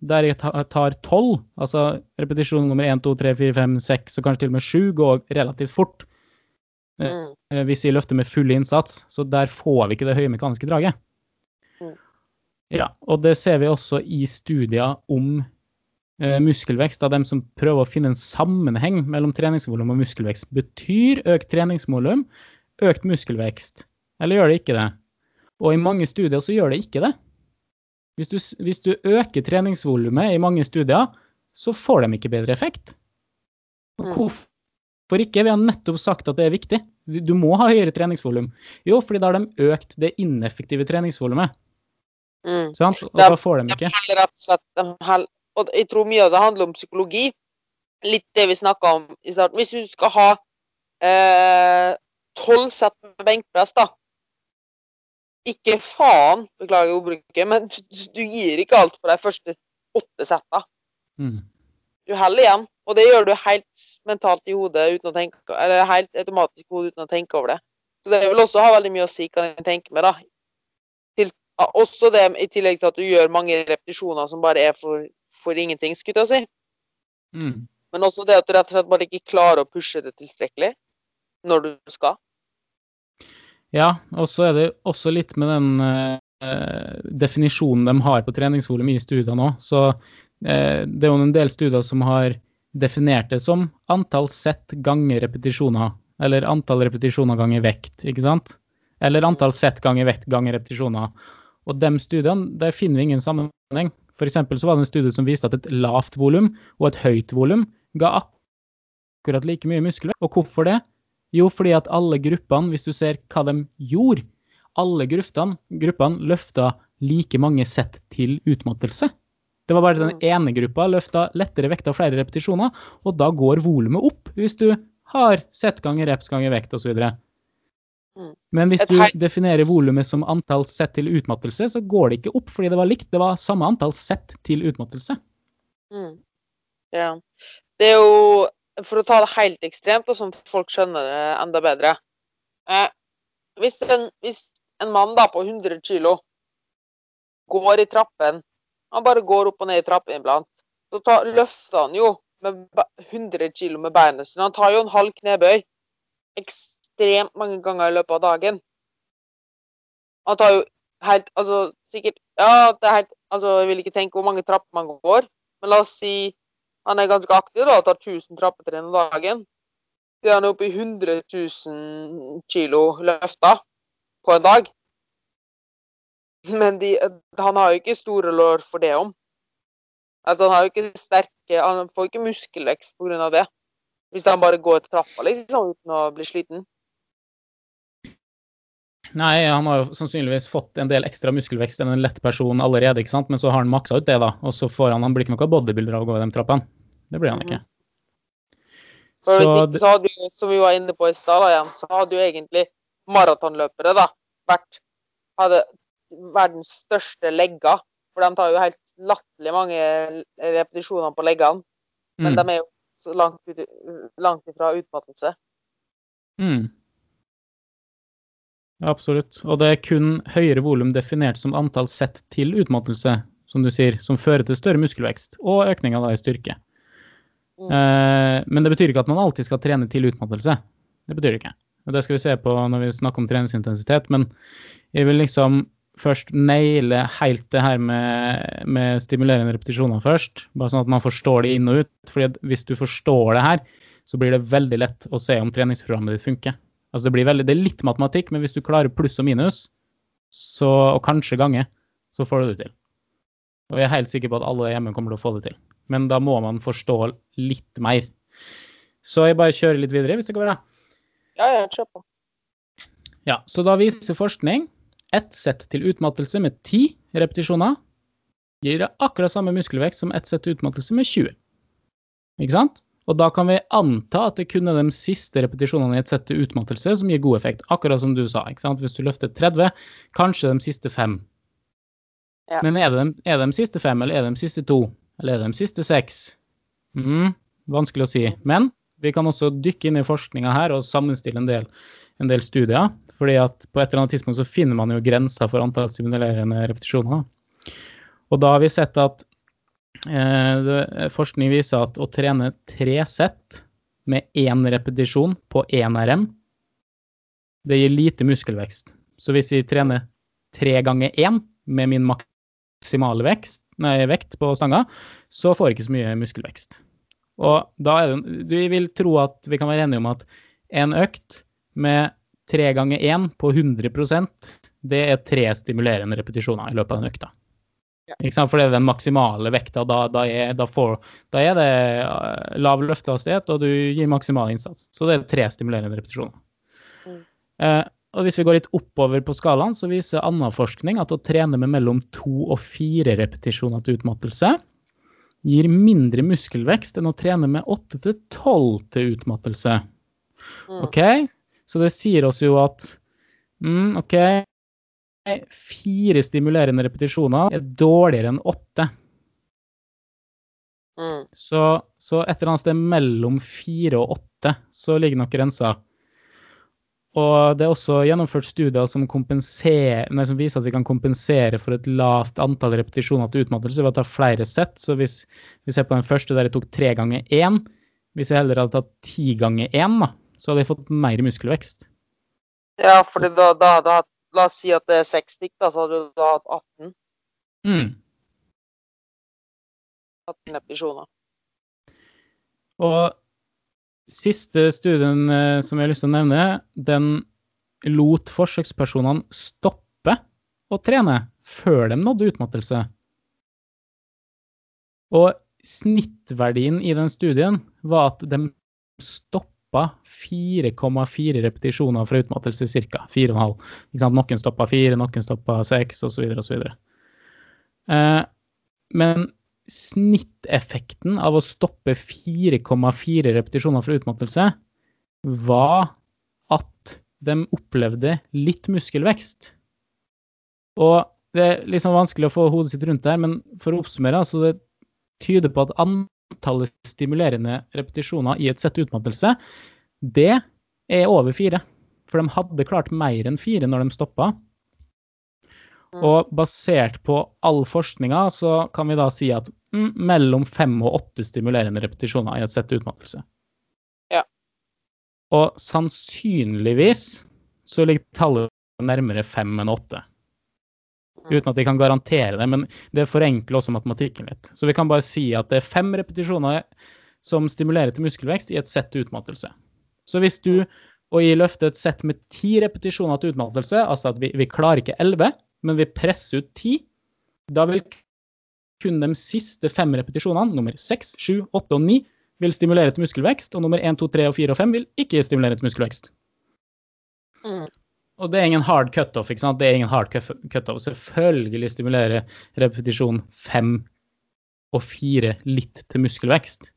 der jeg tar 12, altså repetisjon nummer 1, 2, 3, 4, 5, 6 og kanskje til og med 7, går relativt fort Mm. eh, hvis jeg løfter med full innsats. Så der får vi ikke det høye mekaniske draget. Mm. Ja, og det ser vi også i studier om eh, muskelvekst av dem som prøver å finne en sammenheng mellom treningsvolum og muskelvekst. Betyr økt treningsvolum økt muskelvekst, eller gjør det ikke det? Og i mange studier så gjør det ikke det. Hvis du, hvis du øker treningsvolumet i mange studier, så får de ikke bedre effekt. Mm. Hvorfor ikke? Vi har nettopp sagt at det er viktig. Du må ha høyere treningsvolum. Jo, fordi da har de økt det ineffektive treningsvolumet. Mm. Sant? Og Da- da får de De ikke. heller rett og slett de Og jeg tror mye av det handler om psykologi. Litt det vi snakka om i starten. Hvis du skal ha eh, tolv sett med benkpress, da. Ikke faen, beklager ordbruket, men du, gir ikke alt for de første åtte setta. Mm. Du heller igjen. Og det gjør du helt mentalt i hodet uten å tenke, eller helt automatisk i hodet uten å tenke over det. Så det vil også ha veldig mye å si, kan en tenke med, da. Til, også det i tillegg til at du gjør mange repetisjoner som bare er for, for ingenting, skulle jeg si. Mm. Men også det at du rett og slett bare ikke klarer å pushe det tilstrekkelig når du skal. Ja, og så er det også litt med den eh, definisjonen de har på treningsvolum i studiene òg. Så eh, det er jo en del studier som har definert det som antall sett ganger repetisjoner. Eller antall repetisjoner ganger vekt, ikke sant? Eller antall sett ganger vekt ganger repetisjoner. Og de studiene, der finner vi ingen sammenheng. F.eks. så var det en studie som viste at et lavt volum og et høyt volum ga akkurat like mye muskler. Og hvorfor det? Jo, fordi at alle gruppene, hvis du ser hva de gjorde, alle gruppene, gruppene løfta like mange sett til utmattelse. Det var bare den ene gruppa løfta lettere vekter og flere repetisjoner, og da går volumet opp hvis du har sett ganger reps ganger vekt osv. Mm. Men hvis du definerer volumet som antall sett til utmattelse, så går det ikke opp fordi det var likt. Det var samme antall sett til utmattelse. Mm. Ja. Det er jo, for å ta det helt ekstremt, og sånn at folk skjønner det enda bedre eh, hvis, en, hvis en mann da på 100 kilo går i trappen Han bare går opp og ned i trappen iblant. Så tar, løfter han jo med 100 kilo med beina sine. Han tar jo en halv knebøy ekstremt mange ganger i løpet av dagen. Han tar jo helt Altså sikkert Ja, det er helt Altså, jeg vil ikke tenke hvor mange trapper man går, men la oss si han er ganske aktiv da, og tar 1000 trappetrinn om dagen. Det er han oppe i 100 000 kilo løfta på en dag. Men de, han har jo ikke store lår for det om. Altså, han har jo ikke sterke Han får ikke muskelvekst pga. det. Hvis han bare går trappa liksom, uten å bli sliten. Nei, han har jo sannsynligvis fått en del ekstra muskelvekst enn en lett person allerede, ikke sant? men så har han maksa ut det, da. Og så får han Han blir ikke noe bodybuilder av å gå i de trappene. Det blir han ikke. For hvis ikke, så hadde du, som vi var inne på i stad, så hadde jo egentlig maratonløpere da, vært hadde verdens største legger. For de tar jo helt latterlig mange repetisjoner på leggene. Men Mm. de er jo så langt, ut, langt ifra utmattelse. Mm. Absolutt. Og det er kun høyere volum definert som antall sett til utmattelse, som du sier, som fører til større muskelvekst og økninga i styrke. Mm. Eh, men det betyr ikke at man alltid skal trene til utmattelse. Det betyr det ikke. Og det skal vi se på når vi snakker om treningsintensitet. Men jeg vil liksom først naile helt det her med, med stimulerende repetisjoner først. Bare sånn at man forstår det inn og ut. fordi hvis du forstår det her, så blir det veldig lett å se om treningsprogrammet ditt funker. Altså det, blir veldig, det er litt matematikk, men hvis du klarer pluss og minus, så, og kanskje gange, så får du det til. Og jeg er helt sikker på at alle hjemme kommer til å få det til. Men da må man forstå litt mer. Så jeg bare kjører litt videre, hvis det går bra. Ja, ja, kjør på. Ja, så da viser forskning ett sett til utmattelse med ti repetisjoner gir akkurat samme muskelvekst som ett sett til utmattelse med 20. Ikke sant? Og da kan vi anta at det kun er de siste repetisjonene i et sett til utmattelse som gir god effekt. Akkurat som du sa. ikke sant? Hvis du løfter 30, kanskje de siste fem. Ja. Men er det, de, er det de siste fem, eller er det de siste to? Eller er det de siste seks? Mm, vanskelig å si. Men vi kan også dykke inn i forskninga her og sammenstille en del, en del studier. fordi at på et eller annet tidspunkt så finner man jo grenser for antall stimulerende repetisjoner. Og da har vi sett at forskning viser at å trene tre sett med én repetisjon på én RM, det gir lite muskelvekst. Så hvis jeg trener tre ganger én med min maksimale vekst, nei, vekt på stanga, så får jeg ikke så mye muskelvekst. Og da er det, vi vil tro at vi kan være enige om at en økt med tre ganger én på 100% det er tre stimulerende repetisjoner i løpet av den økta. For det er den maksimale vekta. Da, da, er, da, får, da er det eh, lav løftehastighet, og du gir maksimal innsats. Så det er tre stimulerende repetisjoner. Mm. Eh, og hvis vi går litt oppover på skalaen, så viser annen forskning at å trene med mellom to og fire repetisjoner til utmattelse gir mindre muskelvekst enn å trene med åtte til tolv til utmattelse. Mm. OK? Så det sier oss jo at mm, OK, fire stimulerende repetisjoner er dårligere enn åtte. Mm. Så, Så et eller annet sted mellom fire og åtte så ligger nok grensa. Og det er også gjennomført studier som, nei, som, viser at vi kan kompensere for et lavt antall repetisjoner til utmattelse ved å ta flere sett. Så hvis vi ser på den første der jeg tok tre ganger én, hvis jeg heller hadde tatt ti ganger én, så hadde jeg fått mer muskelvekst. Ja, for da, da, da, La oss si at det er seks stikk, da, så hadde du da hatt 18. Mm. 18 repetisjoner. Og Siste studien eh, som jeg har lyst til å nevne, den lot forsøkspersonene stoppe å trene før de nådde utmattelse. Og snittverdien i den studien var at de stoppa 4,4 repetisjoner fra utmattelse ca. 4,5. Noen stoppa 4, noen stoppa 6 osv. osv. Eh, men snitteffekten av å stoppe 4,4 repetisjoner fra utmattelse var at de opplevde litt muskelvekst. Og det er liksom vanskelig å få hodet sitt rundt der, men for å oppsummere, så det tyder på at antallet stimulerende repetisjoner i et sett utmattelse, det er over fire. For de hadde klart mer enn fire når de stoppa. Mm. Og basert på all forskninga så kan vi da si at mm, mellom fem og åtte stimulerende repetisjoner i et sett utmattelse. Ja. Og sannsynligvis så ligger tallet nærmere fem enn åtte. Mm. Uten at de kan garantere det, men det forenkler også matematikken litt. Så vi kan bare si at det er fem repetisjoner som stimulerer til muskelvekst i et sett utmattelse. Så hvis du og jeg løfter et sett med ti repetisjoner til utmattelse, altså at vi, vi klarer ikke elleve, men vi presser ut ti. Da vil kun de siste fem repetisjonene, nummer seks, sju, åtte og ni, vil stimulere til muskelvekst, og nummer én, to, tre og fire og fem vil ikke stimulere til muskelvekst. Mm. Og det er ingen hard cutoff. ikke sant? Det er ingen hard cutoff. Selvfølgelig stimulerer repetisjon fem og fire litt til muskelvekst.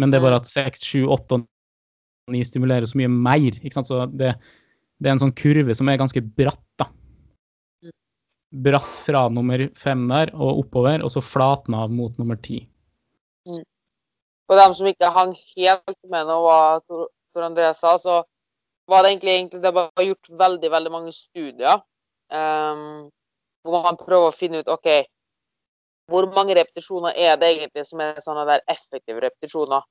Men det er bare at seks, sju, åtte og ni stimulerer så mye mer. ikke sant? Så det, det er en sånn kurve som er ganske bratt. da bratt fra nummer fem der og oppover, og så flatna av mot nummer ti. Mm. For dem som ikke hang helt med nå hva Tor André sa, så var det egentlig, egentlig det var gjort veldig veldig mange studier um, hvor man prøver å finne ut OK, hvor mange repetisjoner er det egentlig som er sånne der effektive repetisjoner?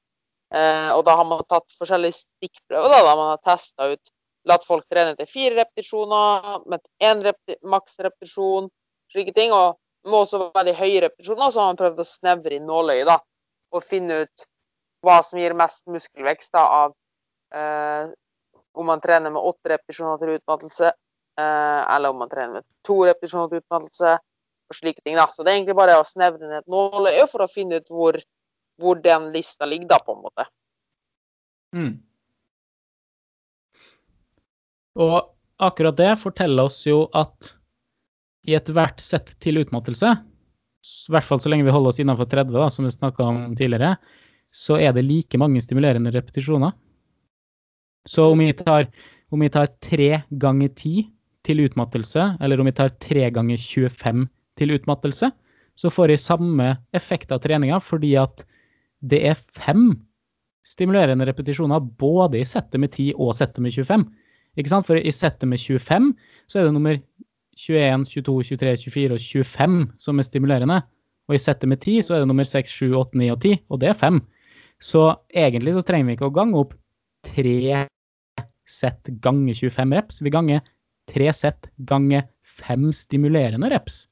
Uh, og da har man tatt forskjellige stikkprøver. da, da Man har testa ut latt folk trene til fire repetisjoner, med én repeti maksrepetisjon, slike ting. Og med også veldig høye repetisjoner, så har man prøvd å snevre inn nåløyet da, og finne ut hva som gir mest muskelvekst da, av eh, om man trener med åtte repetisjoner til utmattelse, eh, eller om man trener med to repetisjoner til utmattelse, og slike ting. da. Så det er egentlig bare å snevre ned et nåløye for å finne ut hvor, hvor den lista ligger, da, på en måte. Mm. Og akkurat det forteller oss jo at i ethvert sett til utmattelse, i hvert fall så lenge vi holder oss innenfor 30, da, som vi snakka om tidligere, så er det like mange stimulerende repetisjoner. Så om vi tar, om vi tar 3 ganger 10 til utmattelse, eller om vi tar 3 ganger 25 til utmattelse, så får jeg samme effekt av treninga fordi at det er fem stimulerende repetisjoner både i settet med 10 og settet med 25. Ikke sant? For i settet med 25 så er det nummer 21, 22, 23, 24 og 25 som er stimulerende. Og i settet med 10 så er det nummer 6, 7, 8, 9 og 10, og det er 5. Så egentlig så trenger vi ikke å gange opp tre sett ganger 25 reps. Vi ganger tre sett ganger fem stimulerende reps.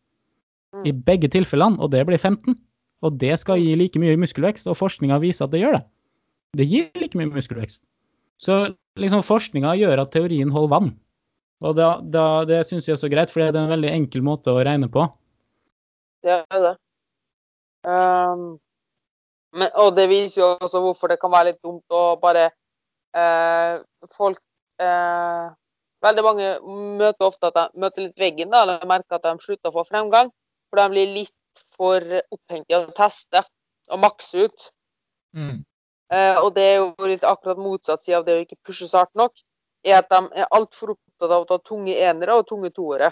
Mm. I begge tilfellene, og det blir 15. Og det skal gi like mye muskelvekst, og forskninga viser at det gjør det. Det gir like mye muskelvekst. Så liksom forskninga gjør at teorien holder vann. Og da, da, det syns jeg er så greit, for det er en veldig enkel måte å regne på. Det er det. Um, men, og det viser jo også hvorfor det kan være litt dumt å bare Folk uh, Veldig mange møter ofte at de møter litt veggen, da, eller merker at de slutter å få fremgang. For de blir litt for opphengt i å teste og makse ut. Mm. Eh, og det er jo litt akkurat motsatt side av det å ikke pushe hardt nok, er at de er altfor opptatt av å ta tunge enere og tunge toere.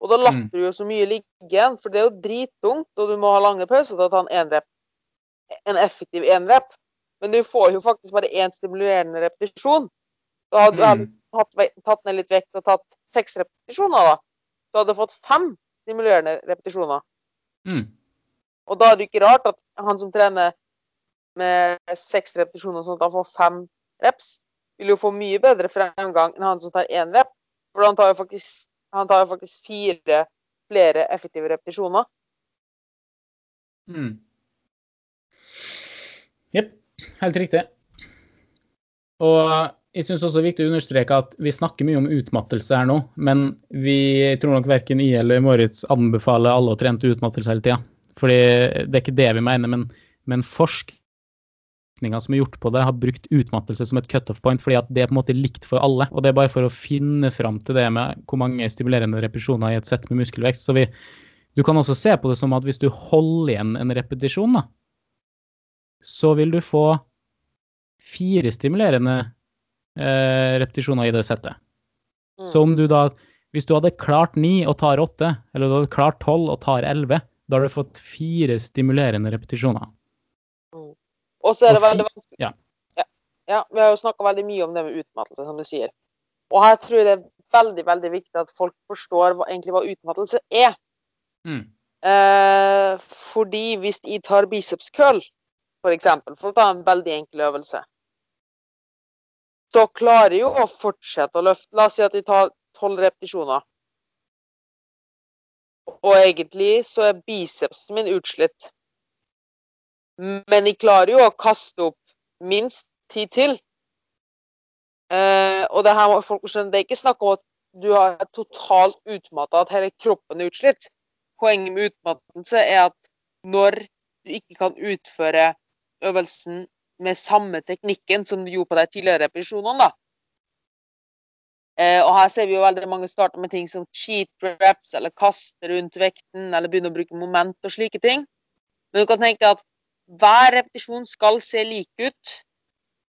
Og da latter mm. du jo så mye ligge igjen, for det er jo drittungt, og du må ha lange pauser til å ta en. En effektiv enrep. Men du får jo faktisk bare én stimulerende repetisjon. Hadde du heller Mm. tatt, tatt ned litt vekt og tatt seks repetisjoner, da. Du hadde fått fem stimulerende repetisjoner. Mm. Og da er det ikke rart at han som trener med seks repetisjoner, sånn at han får fem reps, vil jo få mye bedre fremgang enn han som tar én rep. For han tar jo faktisk, han tar jo faktisk fire flere effektive repetisjoner. Mm. Helt riktig. Og jeg syns også det er viktig å understreke at vi snakker mye om utmattelse her nå, men vi tror nok verken jeg eller Moritz anbefaler alle å trene til utmattelse hele tida. Fordi det er ikke det vi mener, men, men forskninga som er gjort på det, har brukt utmattelse som et cutoff point, fordi at det er på en måte likt for alle. Og det er bare for å finne fram til det med hvor mange stimulerende repetisjoner i et sett med muskelvekst. Så vi, du kan også se på det som at hvis du holder igjen en repetisjon, da, så vil du få fire stimulerende eh, repetisjoner i det settet. Mm. Så om du da, hvis du hadde klart ni og tar åtte, eller du hadde klart tolv og tar elleve, da har du fått fire stimulerende repetisjoner. Og så er det veldig vanskelig ja. ja. Ja, Vi har jo snakka veldig mye om det med utmattelse, som du sier. Og her tror jeg det er veldig veldig viktig at folk forstår hva, egentlig hva utmattelse er. Mm. Eh, fordi hvis jeg tar biceps curl, for eksempel, for å ta en veldig enkel øvelse, så klarer jo å fortsette å løfte. La oss si at jeg tar tolv repetisjoner. Og egentlig så er bicepsen min utslitt. Men jeg klarer jo å kaste opp minst ti til. Eh, og det her må folk skjønne, det er ikke snakk om at du er totalt utmatta, at hele kroppen er utslitt. Poenget med utmattelse er at når du ikke kan utføre øvelsen med samme teknikken som du gjorde på de tidligere repetisjonene, da. Eh, og her ser vi jo veldig mange starte med ting som cheat reps, eller kaste rundt vekten, eller begynne å bruke moment og slike ting. Men du kan tenke at hver repetisjon skal se lik ut.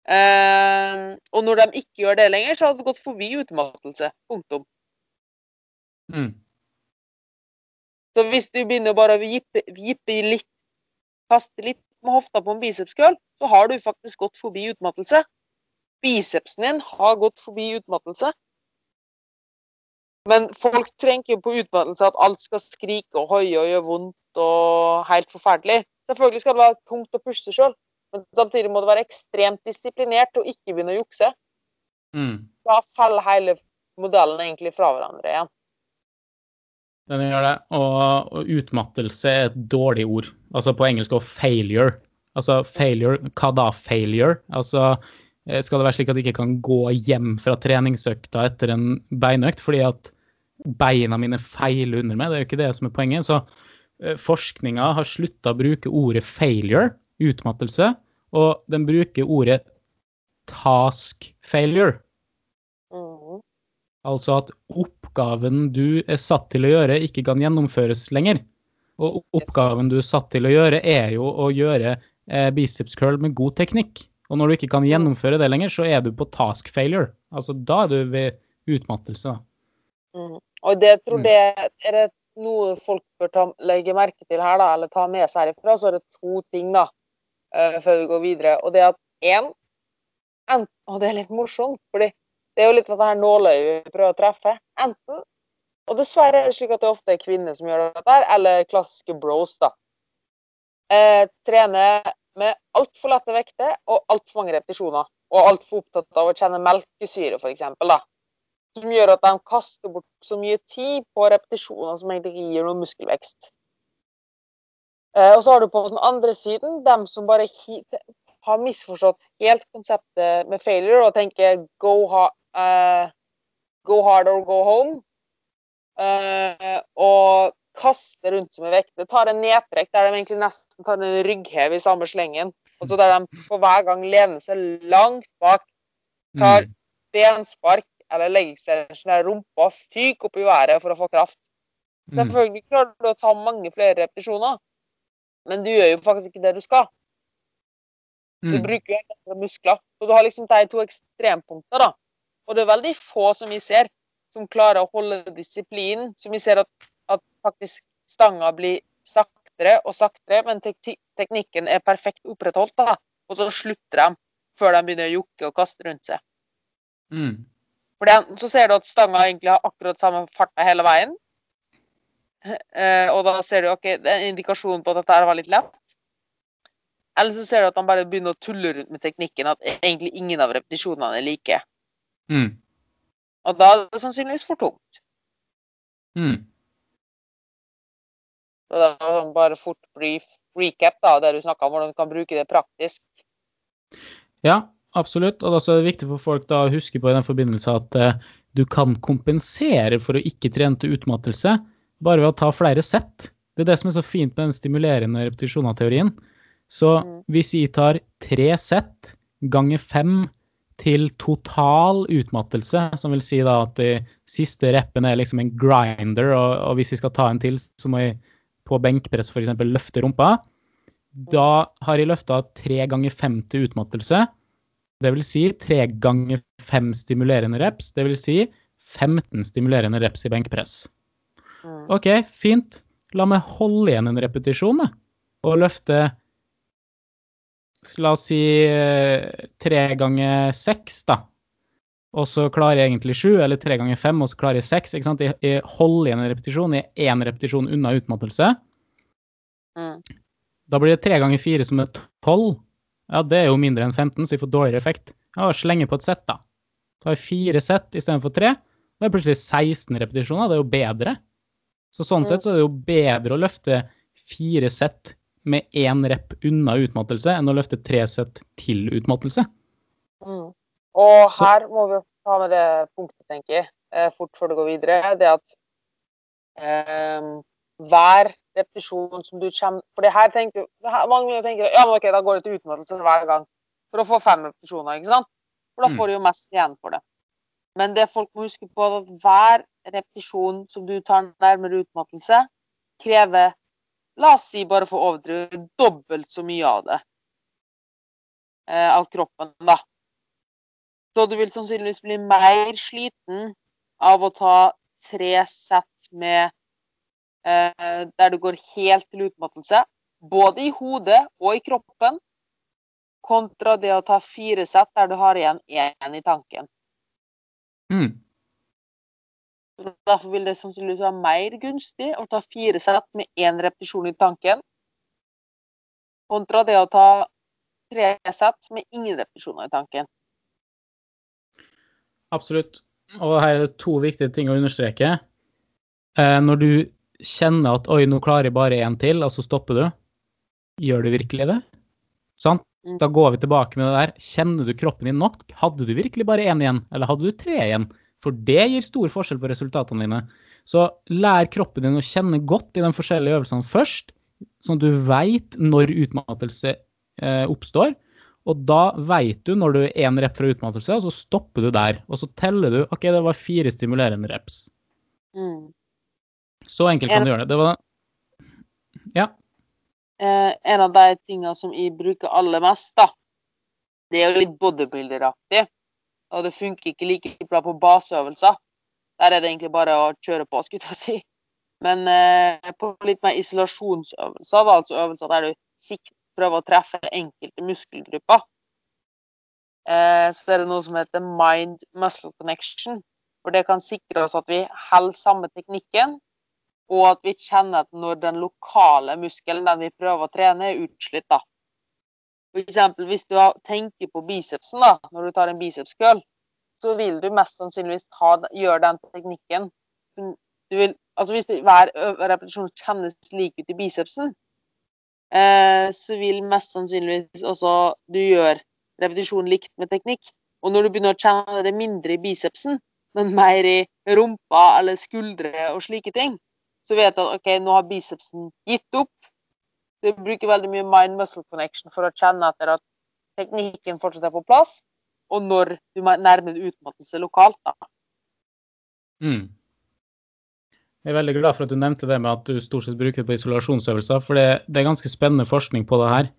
Eh, og når de ikke gjør det lenger, så har det gått forbi utmattelse. Punktum. Mm. Så hvis du begynner bare å vippe, vippe litt, kaste litt med hofta på en bicepskøl, så har du faktisk gått forbi utmattelse. Bicepsen din har gått forbi utmattelse. Men folk trenger jo på utmattelse at alt skal skrike og hoie og gjøre vondt og helt forferdelig. Selvfølgelig skal det være tungt å puste sjøl, men samtidig må det være ekstremt disiplinert og ikke begynne å jukse. Mm. Da faller hele modellen egentlig fra hverandre igjen. Den gjør det. Og, og utmattelse er et dårlig ord. Altså på engelsk og failure. Altså failure, hva da failure? Altså eh, skal det være slik at jeg ikke kan gå hjem fra treningsøkta etter en beinøkt fordi at beina mine feiler under meg? Det er jo ikke det som er poenget. Så eh, forskninga har slutta å bruke ordet failure, utmattelse, og den bruker ordet task failure. Altså at oppgaven du er satt til å gjøre, ikke kan gjennomføres lenger. Og oppgaven du er satt til å gjøre, er jo å gjøre eh, biceps curl med god teknikk. Og når du ikke kan gjennomføre det lenger, så er du på task failure. Altså da er du ved utmattelse. Mhm. Og det tror jeg er det noe folk bør ta, legge merke til her, da, eller ta med seg herifra, så er det to ting da, eh, før vi går videre. Og det er at én Og det er litt morsomt, fordi det er jo litt dette her nåløyet vi prøver å treffe. Enten Og dessverre er det slik at det ofte er kvinner som gjør dette, her, eller klassiske bros, da. Eh, trener med altfor lette vekter og altfor mange repetisjoner. Og altfor opptatt av å kjenne melkesyre, f.eks. som gjør at de kaster bort så mye tid på repetisjoner som egentlig ikke gir noen muskelvekst. Eh, og så har du på den andre siden dem som bare har misforstått helt konseptet med failure og tenker go, ha uh, go hard or go home. Uh, og kaster rundt seg med Det Tar en nedtrekk der de egentlig nesten tar en rygghev i samme slengen. Og så der de på hver gang lener seg langt bak, tar Mm. benspark eller seg sånn rumpa syk opp i været for å få kraft. Mm. Selvfølgelig klarer du å ta mange flere repetisjoner, men du gjør jo faktisk ikke det du skal. Du Mm. bruker jo andre muskler. Så du har liksom de to ekstrempunkter, da. Og det er veldig få som vi ser, som klarer å holde disiplinen. Som vi ser at, at faktisk stanga blir saktere og saktere, men tek teknikken er perfekt opprettholdt. da. og så slutter de før de begynner å jokke og kaste rundt seg. Mm. For det, så ser du at stanga egentlig har akkurat samme farta hele veien. Eh, og da ser du ok, det er en indikasjon på at dette var litt lett. Eller så ser du at han bare begynner å tulle rundt med teknikken, at egentlig ingen av repetisjonene er like. Mm. Og da er det sannsynligvis for tungt. Mm. Så da er det bare fort brief recap da, der du snakka om, hvordan du kan bruke det praktisk. Ja, absolutt. Og da så er det viktig for folk da å huske på i den forbindelse at uh, du kan kompensere for å ikke trene til utmattelse bare ved å ta flere sett. Det er det som er så fint med den stimulerende repetisjoner-teorien. Så Mm. hvis vi tar tre sett ganger fem til total utmattelse, som vil si da at de siste reppene er liksom en grinder, og, og hvis vi skal ta en til, så må jeg på benkpress f.eks. løfte rumpa. Da har jeg løfta tre ganger fem til utmattelse. Det vil si tre ganger fem stimulerende reps. Det vil si 15 stimulerende reps i benkpress. Mm. OK, fint. La meg holde igjen en repetisjon, da. Og løfte La oss si eh, tre ganger seks, da. Og så klarer jeg egentlig sju, eller tre ganger fem, og så klarer jeg seks. ikke sant? Jeg, holder igjen en repetisjon. Jeg er én repetisjon unna utmattelse. Mm. Da blir det tre ganger fire som er tolv. Ja, det er jo mindre enn 15, så vi får dårligere effekt. Ja, slenge på et sett, da. Tar vi fire sett istedenfor tre. Da er det plutselig 16 repetisjoner. Det er jo bedre. Så sånn Mm. sett så er det jo bedre å løfte fire sett med én rep unna utmattelse enn å løfte tre sett til utmattelse. Mm. Og Så- her må vi ta med det punktet, tenker jeg, eh, fort før det går videre. Det at eh, hver repetisjon som du kommer For det her tenker Mange tenker ja, ok, da går det til utmattelse hver gang for å få fem repetisjoner. ikke sant? For da Mm. får du jo mest igjen for det. Men det folk må huske på, er at hver repetisjon som du tar nærmere utmattelse, krever La oss si, bare for å overdrive, dobbelt så mye av det. Eh, av kroppen, da. Så du vil sannsynligvis bli mer sliten av å ta tre sett med eh, der du går helt til utmattelse, både i hodet og i kroppen, kontra det å ta fire sett der du har igjen én i tanken. Mm. Derfor vil det sannsynligvis være mer gunstig å ta fire sett med én repetisjon i tanken, kontra det å ta tre sett med ingen repetisjoner i tanken. Absolutt. Og her er det to viktige ting å understreke. Eh, når du kjenner at oi, nå klarer jeg bare én til, og så stopper du, gjør du virkelig det? Sant? Mm. Da går vi tilbake med det der. Kjenner du kroppen din nok? Hadde du virkelig bare én igjen, eller hadde du tre igjen? For det gir stor forskjell på resultatene dine. Så lær kroppen din å kjenne godt i de forskjellige øvelsene først, sånn at du veit når utmattelse eh, oppstår. Og da veit du når du er én rep fra utmattelse, og så stopper du der. Og så teller du OK, det var fire stimulerende reps. Mm. Så enkelt kan du gjøre det. Det var Ja. eh, en av de tingene som jeg bruker aller mest, da, det er jo litt bodybuilderaktig. Og det funker ikke like bra på baseøvelser. Der er det egentlig bare å kjøre på, skulle jeg si. Men eh, på litt mer isolasjonsøvelser, da, altså øvelser der du sikt prøver å treffe enkelte muskelgrupper, eh, så er det noe som heter mind-muscle connection. For det kan sikre oss at vi holder samme teknikken, og at vi kjenner at når den lokale muskelen, den vi prøver å trene, er utslitt. da. Eksempel hvis du tenker på bicepsen da, når du tar en bicepskøl, så vil du mest sannsynligvis gjøre den teknikken. Vil, altså hvis det, hver repetisjon kjennes lik ut i bicepsen, eh, så vil mest sannsynligvis også du gjøre repetisjonen likt med teknikk. Og når du begynner å kjenne det mindre i bicepsen, men mer i rumpa eller skuldre og slike ting, så vet du at ok, nå har bicepsen gitt opp. Du bruker veldig mye mind-muscle connection for å kjenne etter at teknikken fortsatt er på plass, og når du nærmer deg utmattelse lokalt. da. Mm. Jeg er veldig glad for at du nevnte det med at du stort sett bruker det på isolasjonsøvelser, for det, det er ganske spennende forskning på det her.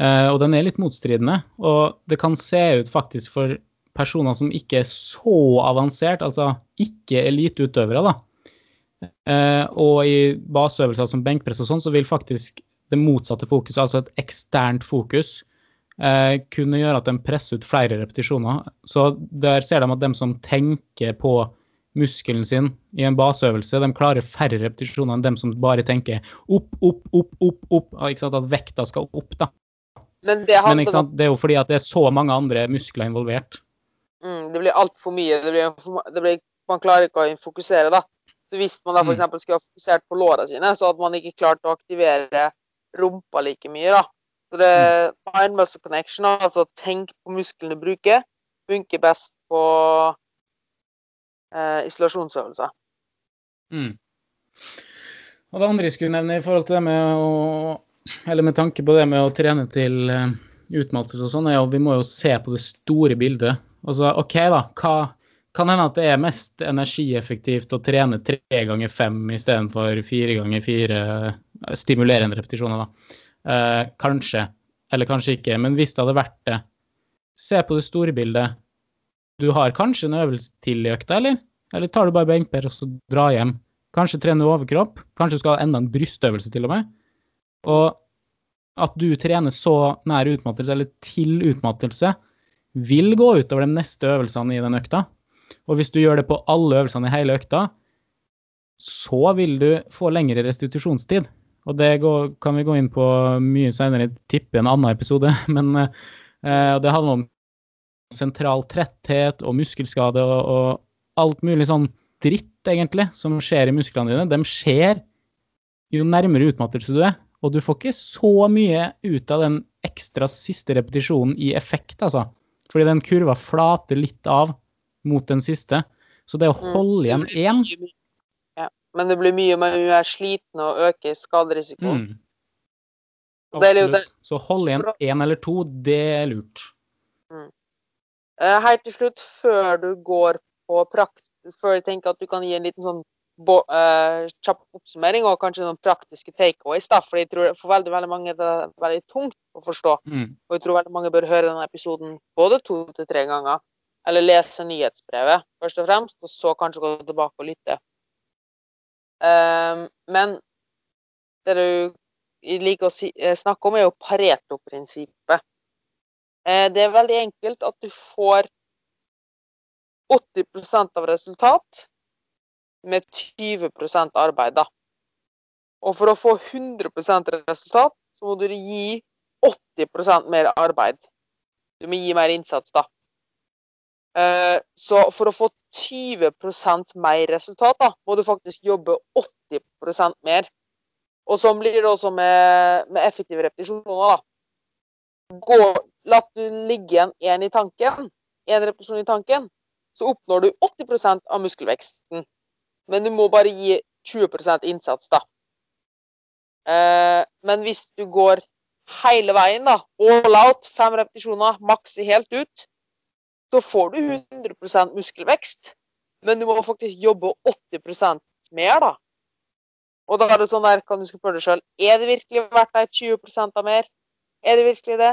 Eh, og den er litt motstridende. Og det kan se ut faktisk for personer som ikke er så avansert, altså ikke eliteutøvere, da. Eh, og i baseøvelser som benkpress og sånn, så vil faktisk det motsatte fokuset, altså et eksternt fokus, eh, kunne gjøre at de presser ut flere repetisjoner. Så der ser de at de som tenker på muskelen sin i en baseøvelse, de klarer færre repetisjoner enn dem som bare tenker opp, opp, opp, opp, opp. Ikke sant? At vekta skal opp, da. Men det, Men det er jo fordi at det er så mange andre muskler involvert. Mm, det blir altfor mye. Det blir, det blir, man klarer ikke å fokusere, da. Så Hvis man da f.eks. skulle ha fokusert på låra sine, så hadde man ikke klart å aktivere rumpa like mye. da. Så det Mind muscle connection, altså tenk på musklene du bruker, funker best på eh, isolasjonsøvelser. Mm. Og det andre jeg skulle nevne i forhold til det med å Eller med tanke på det med å trene til uh, utmattelse og sånn, er jo vi må jo se på det store bildet. Altså OK, da. Hva kan hende at det er mest energieffektivt å trene tre ganger fem istedenfor fire ganger fire stimulerende repetisjoner, da. Eh, kanskje. Eller kanskje ikke. Men hvis det hadde vært det, se på det store bildet. Du har kanskje en øvelse til i økta, eller? Eller tar du bare benkpress og så drar hjem? Kanskje trene overkropp? Kanskje du skal ha enda en brystøvelse til og med? Og at du trener så nær utmattelse, eller til utmattelse, vil gå utover de neste øvelsene i den økta. Og hvis du gjør det på alle øvelsene i hele økta, så vil du få lengre restitusjonstid. Og det går, kan vi gå inn på mye senere, tipper en annen episode. Men eh, det handler om sentral tretthet og muskelskade og, og alt mulig sånn dritt, egentlig, som skjer i musklene dine, de skjer jo nærmere utmattelse du er. Og du får ikke så mye ut av den ekstra siste repetisjonen i effekt, altså. Fordi den kurva flater litt av mot den siste. Så det å mm. holde igjen én. Men det blir mye mer sliten og øker skaderisikoen. Mm. Absolutt. Så hold igjen én eller to, det er lurt. Mm. Eh, helt til slutt, før du går på prakt før jeg tenker at du kan gi en liten sånn uh, kjapp oppsummering og kanskje noen praktiske takeaways. da, for jeg tror For veldig veldig mange det er veldig tungt å forstå. Mm. Og jeg tror veldig mange bør høre denne episoden både to til tre ganger, eller lese nyhetsbrevet først og fremst, og så kanskje gå tilbake og lytte. Um, men det du liker å si, eh, snakke om, er jo Pareto-prinsippet. Uh, det er veldig enkelt at du får 80% av resultat med 20 arbeid. Da. Og for å få 100% resultat, så må du gi 80% mer arbeid. Du må gi mer innsats, da. Eh, så for å få 20% mer resultat, da, må du faktisk jobbe 80% mer. Og sånn blir det også med, med effektive repetisjoner. da. Gå, la du ligge igjen én i tanken, én repetisjon i tanken, så oppnår du 80% av muskelveksten. Men du må bare gi 20 innsats, da. Eh, men hvis du går hele veien, da, all out, fem repetisjoner, maks helt ut, så får du 100% muskelvekst. Men du må faktisk jobbe 80% mer, da. Og da er det sånn der, kan du spørre deg sjøl er det virkelig verdt deg 20 av mer. Er det virkelig det?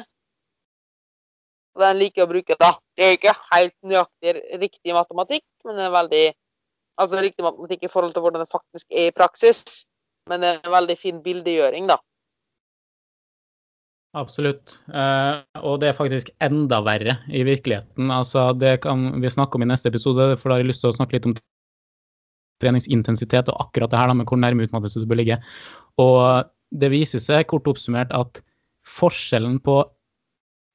Og den liker jeg å bruke da. Det er ikke helt nøyaktig riktig matematikk, men det er veldig altså riktig matematikk i forhold til hvordan det faktisk er i praksis. Men det er en veldig fin bildegjøring, da. Absolutt. Eh, og det er faktisk enda verre i virkeligheten. Altså, det kan vi snakke om i neste episode, for da har jeg lyst til å snakke litt om treningsintensitet og akkurat det her med hvor nærme utmattelse du bør ligge. Og det viser seg kort oppsummert at forskjellen på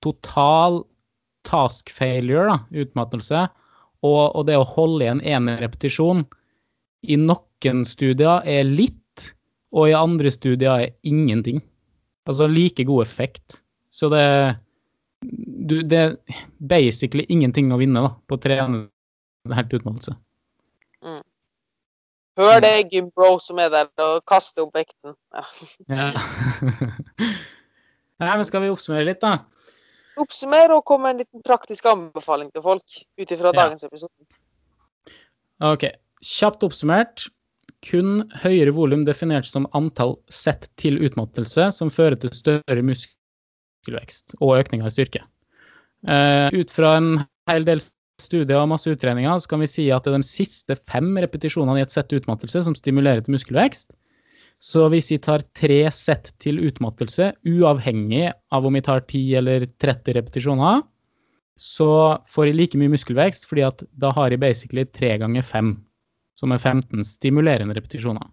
total task failure, da, utmattelse, og, og, det å holde igjen én repetisjon, i noen studier er litt, og i andre studier er ingenting. Altså like god effekt. Så det, du, det er basically ingenting å vinne da, på å trene helt utmattelse. Mm. Hør det gymbro som er der og kaste opp vekten. Ja. ja. Nei, men skal vi oppsummere litt, da? oppsummere og komme med en liten praktisk anbefaling til folk ut ifra dagens episode. OK. Kjapt oppsummert. Kun høyere volum definert som antall sett til utmattelse som fører til større muskelvekst og økninger i styrke. Uh, ut fra en hel del studier og masse utredninger så kan vi si at det er de siste fem repetisjonene i et sett utmattelse som stimulerer til muskelvekst. Så hvis vi tar tre sett til utmattelse, uavhengig av om vi tar 10 eller 30 repetisjoner, så får jeg like mye muskelvekst, fordi da har jeg basically tre ganger 5, som er 15 stimulerende repetisjoner.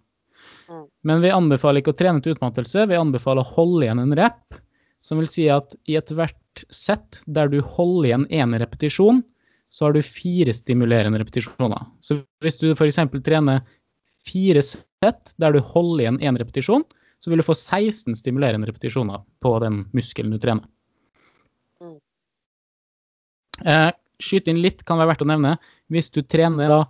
Mm. Men vi anbefaler ikke å trene til utmattelse, vi anbefaler å holde igjen en rep, som vil si at i ethvert sett der du holder igjen én repetisjon, så har du fire stimulerende repetisjoner. Så hvis du f.eks. trener fire sett der du holder igjen én repetisjon, så vil du få 16 stimulerende repetisjoner på den muskelen du trener. Mm. Eh, inn litt kan være verdt å nevne. Hvis du trener da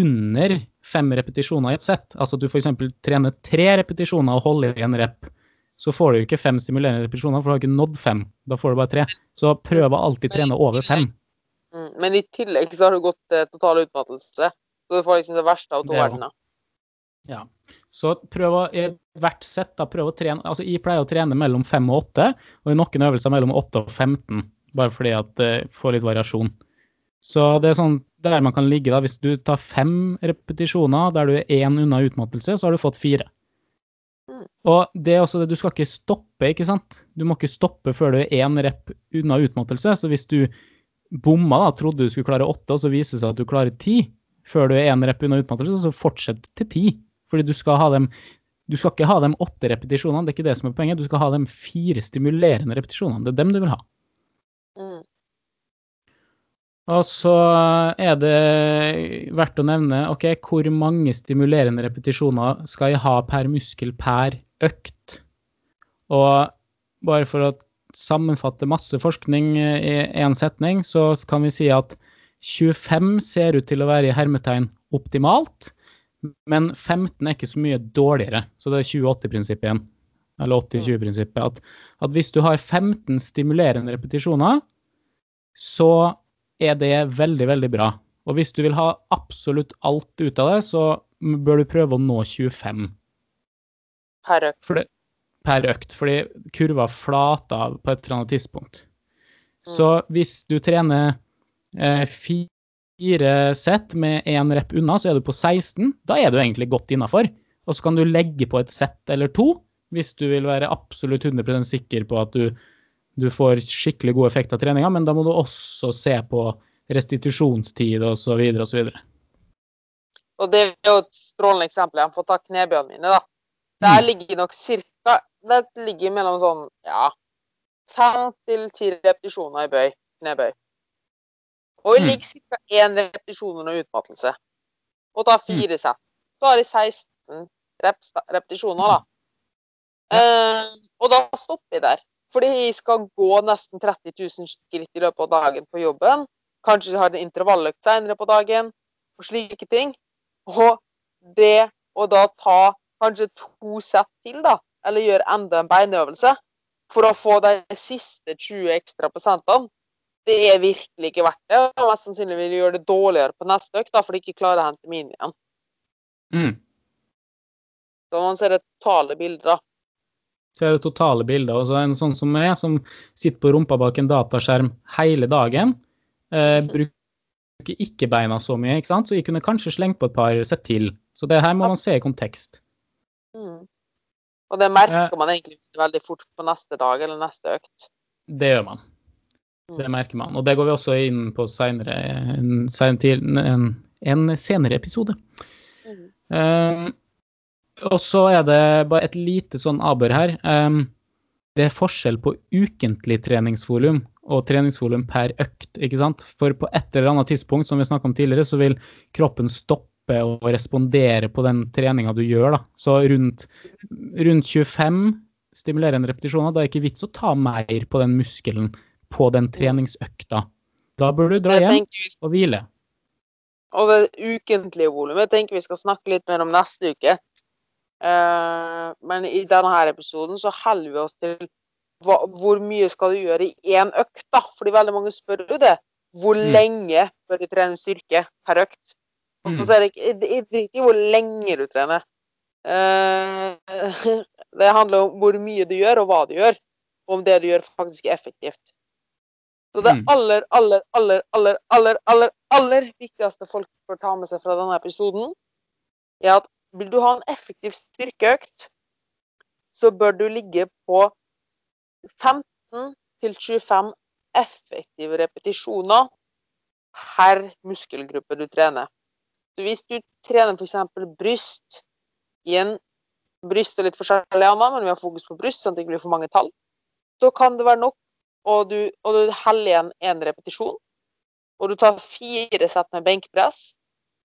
under fem repetisjoner i et sett, altså at du f.eks. trener tre repetisjoner og holder i en rep, så får du ikke fem stimulerende repetisjoner, for du har ikke nådd fem. Da får du bare tre. Så prøv å alltid trene over fem. Mm. Men i tillegg så har du gått til total utmattelse. Så du får liksom det verste av to er verdener. Ja. Så prøv å, i hvert sett da, prøv å trene altså Jeg pleier å trene mellom fem og åtte, og i noen øvelser mellom åtte og 15. Bare fordi at det får litt variasjon. Så det er sånn der man kan ligge, da. Hvis du tar fem repetisjoner der du er én unna utmattelse, så har du fått fire. Mm. Og det er også det, du skal ikke stoppe, ikke sant. Du må ikke stoppe før du er én rep unna utmattelse. Så hvis du bomma, da, trodde du skulle klare åtte, og så viser det seg at du klarer ti før du er én rep unna utmattelse, så fortsett til ti. Fordi du skal ha dem du skal ikke ha dem åtte repetisjonene, det er ikke det som er poenget. Du skal ha dem fire stimulerende repetisjonene. Det er dem du vil ha. Og så er det verdt å nevne ok, hvor mange stimulerende repetisjoner skal jeg ha per muskel per økt. Og bare for å sammenfatte masse forskning i én setning, så kan vi si at 25 ser ut til å være i hermetegn optimalt, men 15 er ikke så mye dårligere. Så det er 20-80-prinsippet igjen. Eller 80-20-prinsippet. At, at hvis du har 15 stimulerende repetisjoner, så er det veldig, veldig bra. Og hvis du vil ha absolutt alt ut av det, så bør du prøve å nå 25 Per økt. Fordi, per økt. Fordi kurva flater av på et eller annet tidspunkt. Så hvis du trener eh, fire sett med én rep unna, så er du på 16. Da er du egentlig godt innafor. Og så kan du legge på et sett eller to hvis du vil være absolutt 100 sikker på at du, du får skikkelig god effekt av treninga, men da må du også se på restitusjonstid osv. osv. Og det er jo et strålende eksempel. Jeg får ta knebøyene mine, da. Der Mm. ligger nok cirka Det ligger mellom sånn, ja Fem til ti repetisjoner i bøy. Knebøy. Og det Mm. ligger ca. én repetisjon under utmattelse. Og tar fire sett. Så har de 16 repetisjoner, da. Eh, og da stopper jeg der. Fordi jeg skal gå nesten 30 000 skritt i løpet av dagen på jobben. Kanskje jeg har en intervalløkt senere på dagen, og slike ting. Og det å da ta kanskje to sett til, da, eller gjøre enda en beinøvelse, for å få de siste 20 ekstra prosentene, det er virkelig ikke verdt det. Og mest sannsynlig vil jeg gjøre det dårligere på neste økt, da, for de ikke klarer å hente min igjen. Mm. Så man ser det totale bildet, da. Se det totale bildet. Og så en sånn som meg, som sitter på rumpa bak en dataskjerm hele dagen, eh, bruker ikke beina så mye, ikke sant? så jeg kunne kanskje slengt på et par sett til. Så det her må man se i kontekst. Mm. Og det merker man egentlig veldig fort på neste dag eller neste økt. Det gjør man. Det merker man. Og det går vi også inn på senere, en, en, en senere episode. Mm. Um, og så er det bare et lite sånn avbør her. Det er forskjell på ukentlig treningsvolum og treningsvolum per økt. ikke sant? For på et eller annet tidspunkt som vi snakket om tidligere, så vil kroppen stoppe å respondere på den treninga du gjør. da. Så rundt, rundt 25 stimulerende repetisjoner, da er det ikke vits å ta mer på den muskelen på den treningsøkta. Da bør du dra hjem og hvile. og det ukentlige volumet tenker vi skal snakke litt mer om neste uke. Eh, men i denne episoden så holder vi oss til hva, hvor mye skal du gjøre i én økt, da? Fordi veldig mange spør jo det. Hvor Mm. lenge bør du trene styrke per økt? Og Mm. så er det ikke i hvor lenge du trener. Eh, det handler om hvor mye du gjør, og hva du gjør. Og om det du gjør, faktisk er effektivt. Så det Mm. aller, aller, aller, aller, aller, aller, aller viktigste folk får ta med seg fra denne episoden, er at vil du ha en effektiv styrkeøkt, så bør du ligge på 15-25 effektive repetisjoner per muskelgruppe du trener. Så hvis du trener f.eks. bryst i en bryst og litt forskjellig annet, men vi har fokus på bryst, sånn at det ikke blir for mange tall, så kan det være nok, og du, og du heller igjen én repetisjon, og du tar fire sett med benkpress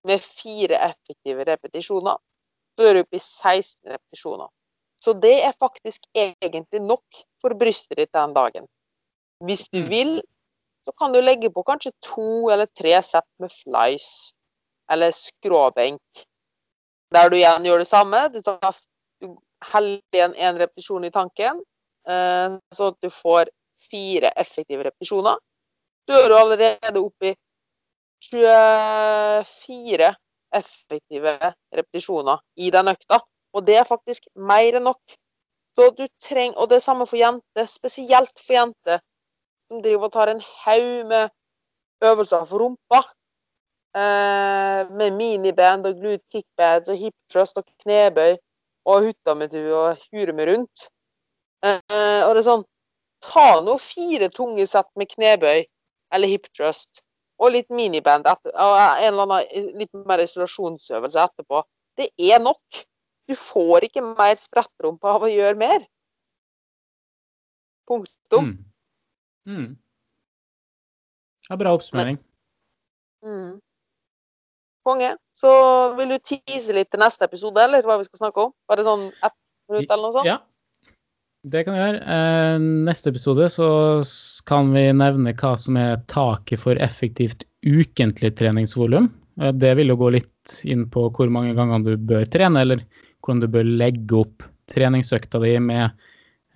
med fire effektive repetisjoner, så er du oppe i 16 repetisjoner. Så det er faktisk egentlig nok for brystet ditt den dagen. Hvis du Mm. vil, så kan du legge på kanskje to eller tre sett med flies eller skråbenk. Der du igjen gjør det samme. Du, tar, du heller igjen én repetisjon i tanken, eh, sånn at du får fire effektive repetisjoner. Så er du allerede oppe i 24 effektive repetisjoner i den økta. Og det er faktisk mer enn nok. Så du trenger, Og det er samme for jenter, spesielt for jenter som driver og tar en haug med øvelser for rumpa. Eh, med miniband og glute kickpads og hip thrust og knebøy og hutametu og hure med rundt. Eh, og det er sånn Ta nå fire tunge sett med knebøy eller hip thrust og litt miniband etter, og en eller annen litt mer isolasjonsøvelse etterpå. Det er nok. Du får ikke mer sprettrumpe av å gjøre mer. Punktum. Mm. Mm. Ja, bra oppsummering. Mm. Konge. Så vil du tease litt til neste episode, eller hva vi skal snakke om? Bare sånn ett minutt eller noe sånt? Ja, det kan vi gjøre. Eh, neste episode så kan vi nevne hva som er taket for effektivt ukentlig treningsvolum. Eh, det vil jo gå litt inn på hvor mange ganger du bør trene, eller hvordan du bør legge opp treningsøkta di med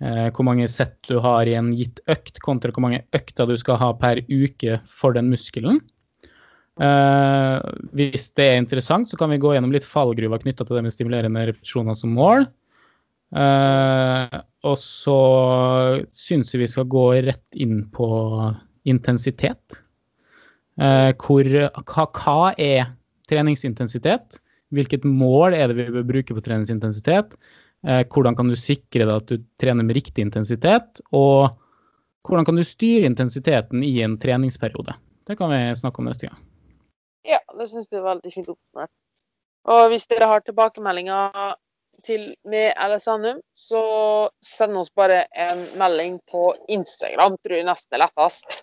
eh, hvor mange sett du har i en gitt økt, kontra hvor mange økter du skal ha per uke for den muskelen. Hvis det er interessant, så kan vi gå gjennom litt fallgruver knytta til det med stimulerende repetisjoner som mål. Eh, og så syns jeg vi skal gå rett inn på intensitet. Eh, hvor, hva, hva er treningsintensitet? Hvilket mål er det vi bør bruke på treningsintensitet? Eh, hvordan kan du sikre deg at du trener med riktig intensitet? Og hvordan kan du styre intensiteten i en treningsperiode? Det kan vi snakke om neste gang. Ja, det syns jeg er veldig fint oppsummert. Og hvis dere har tilbakemeldinger til meg eller Sandum, så send oss bare en melding på Instagram, tror jeg nesten er lettest.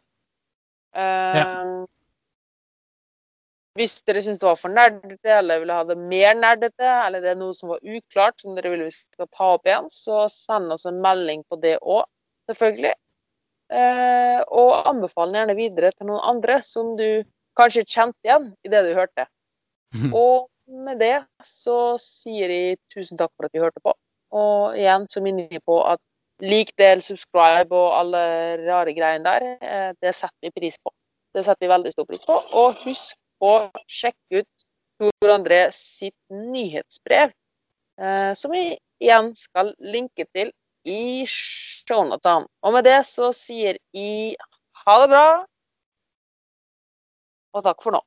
Eh, Hvis dere syns det var for nerdete, eller ville ha det mer nerdete, eller det er noe som var uklart som dere vil vi skal ta opp igjen, så send oss en melding på det òg, selvfølgelig. Uh, og anbefal den gjerne videre til noen andre som du kanskje kjente igjen i det du hørte. Og med det så sier jeg tusen takk for at du hørte på. Og igjen så minner jeg på at lik, del, subscribe og alle rare greiene der, eh, det setter vi pris på. Det setter vi veldig stor pris på. Og husk å sjekke ut Tor André sitt nyhetsbrev, eh, som vi igjen skal linke til i shownotene. Og med det så sier jeg ha det bra, og takk for nå.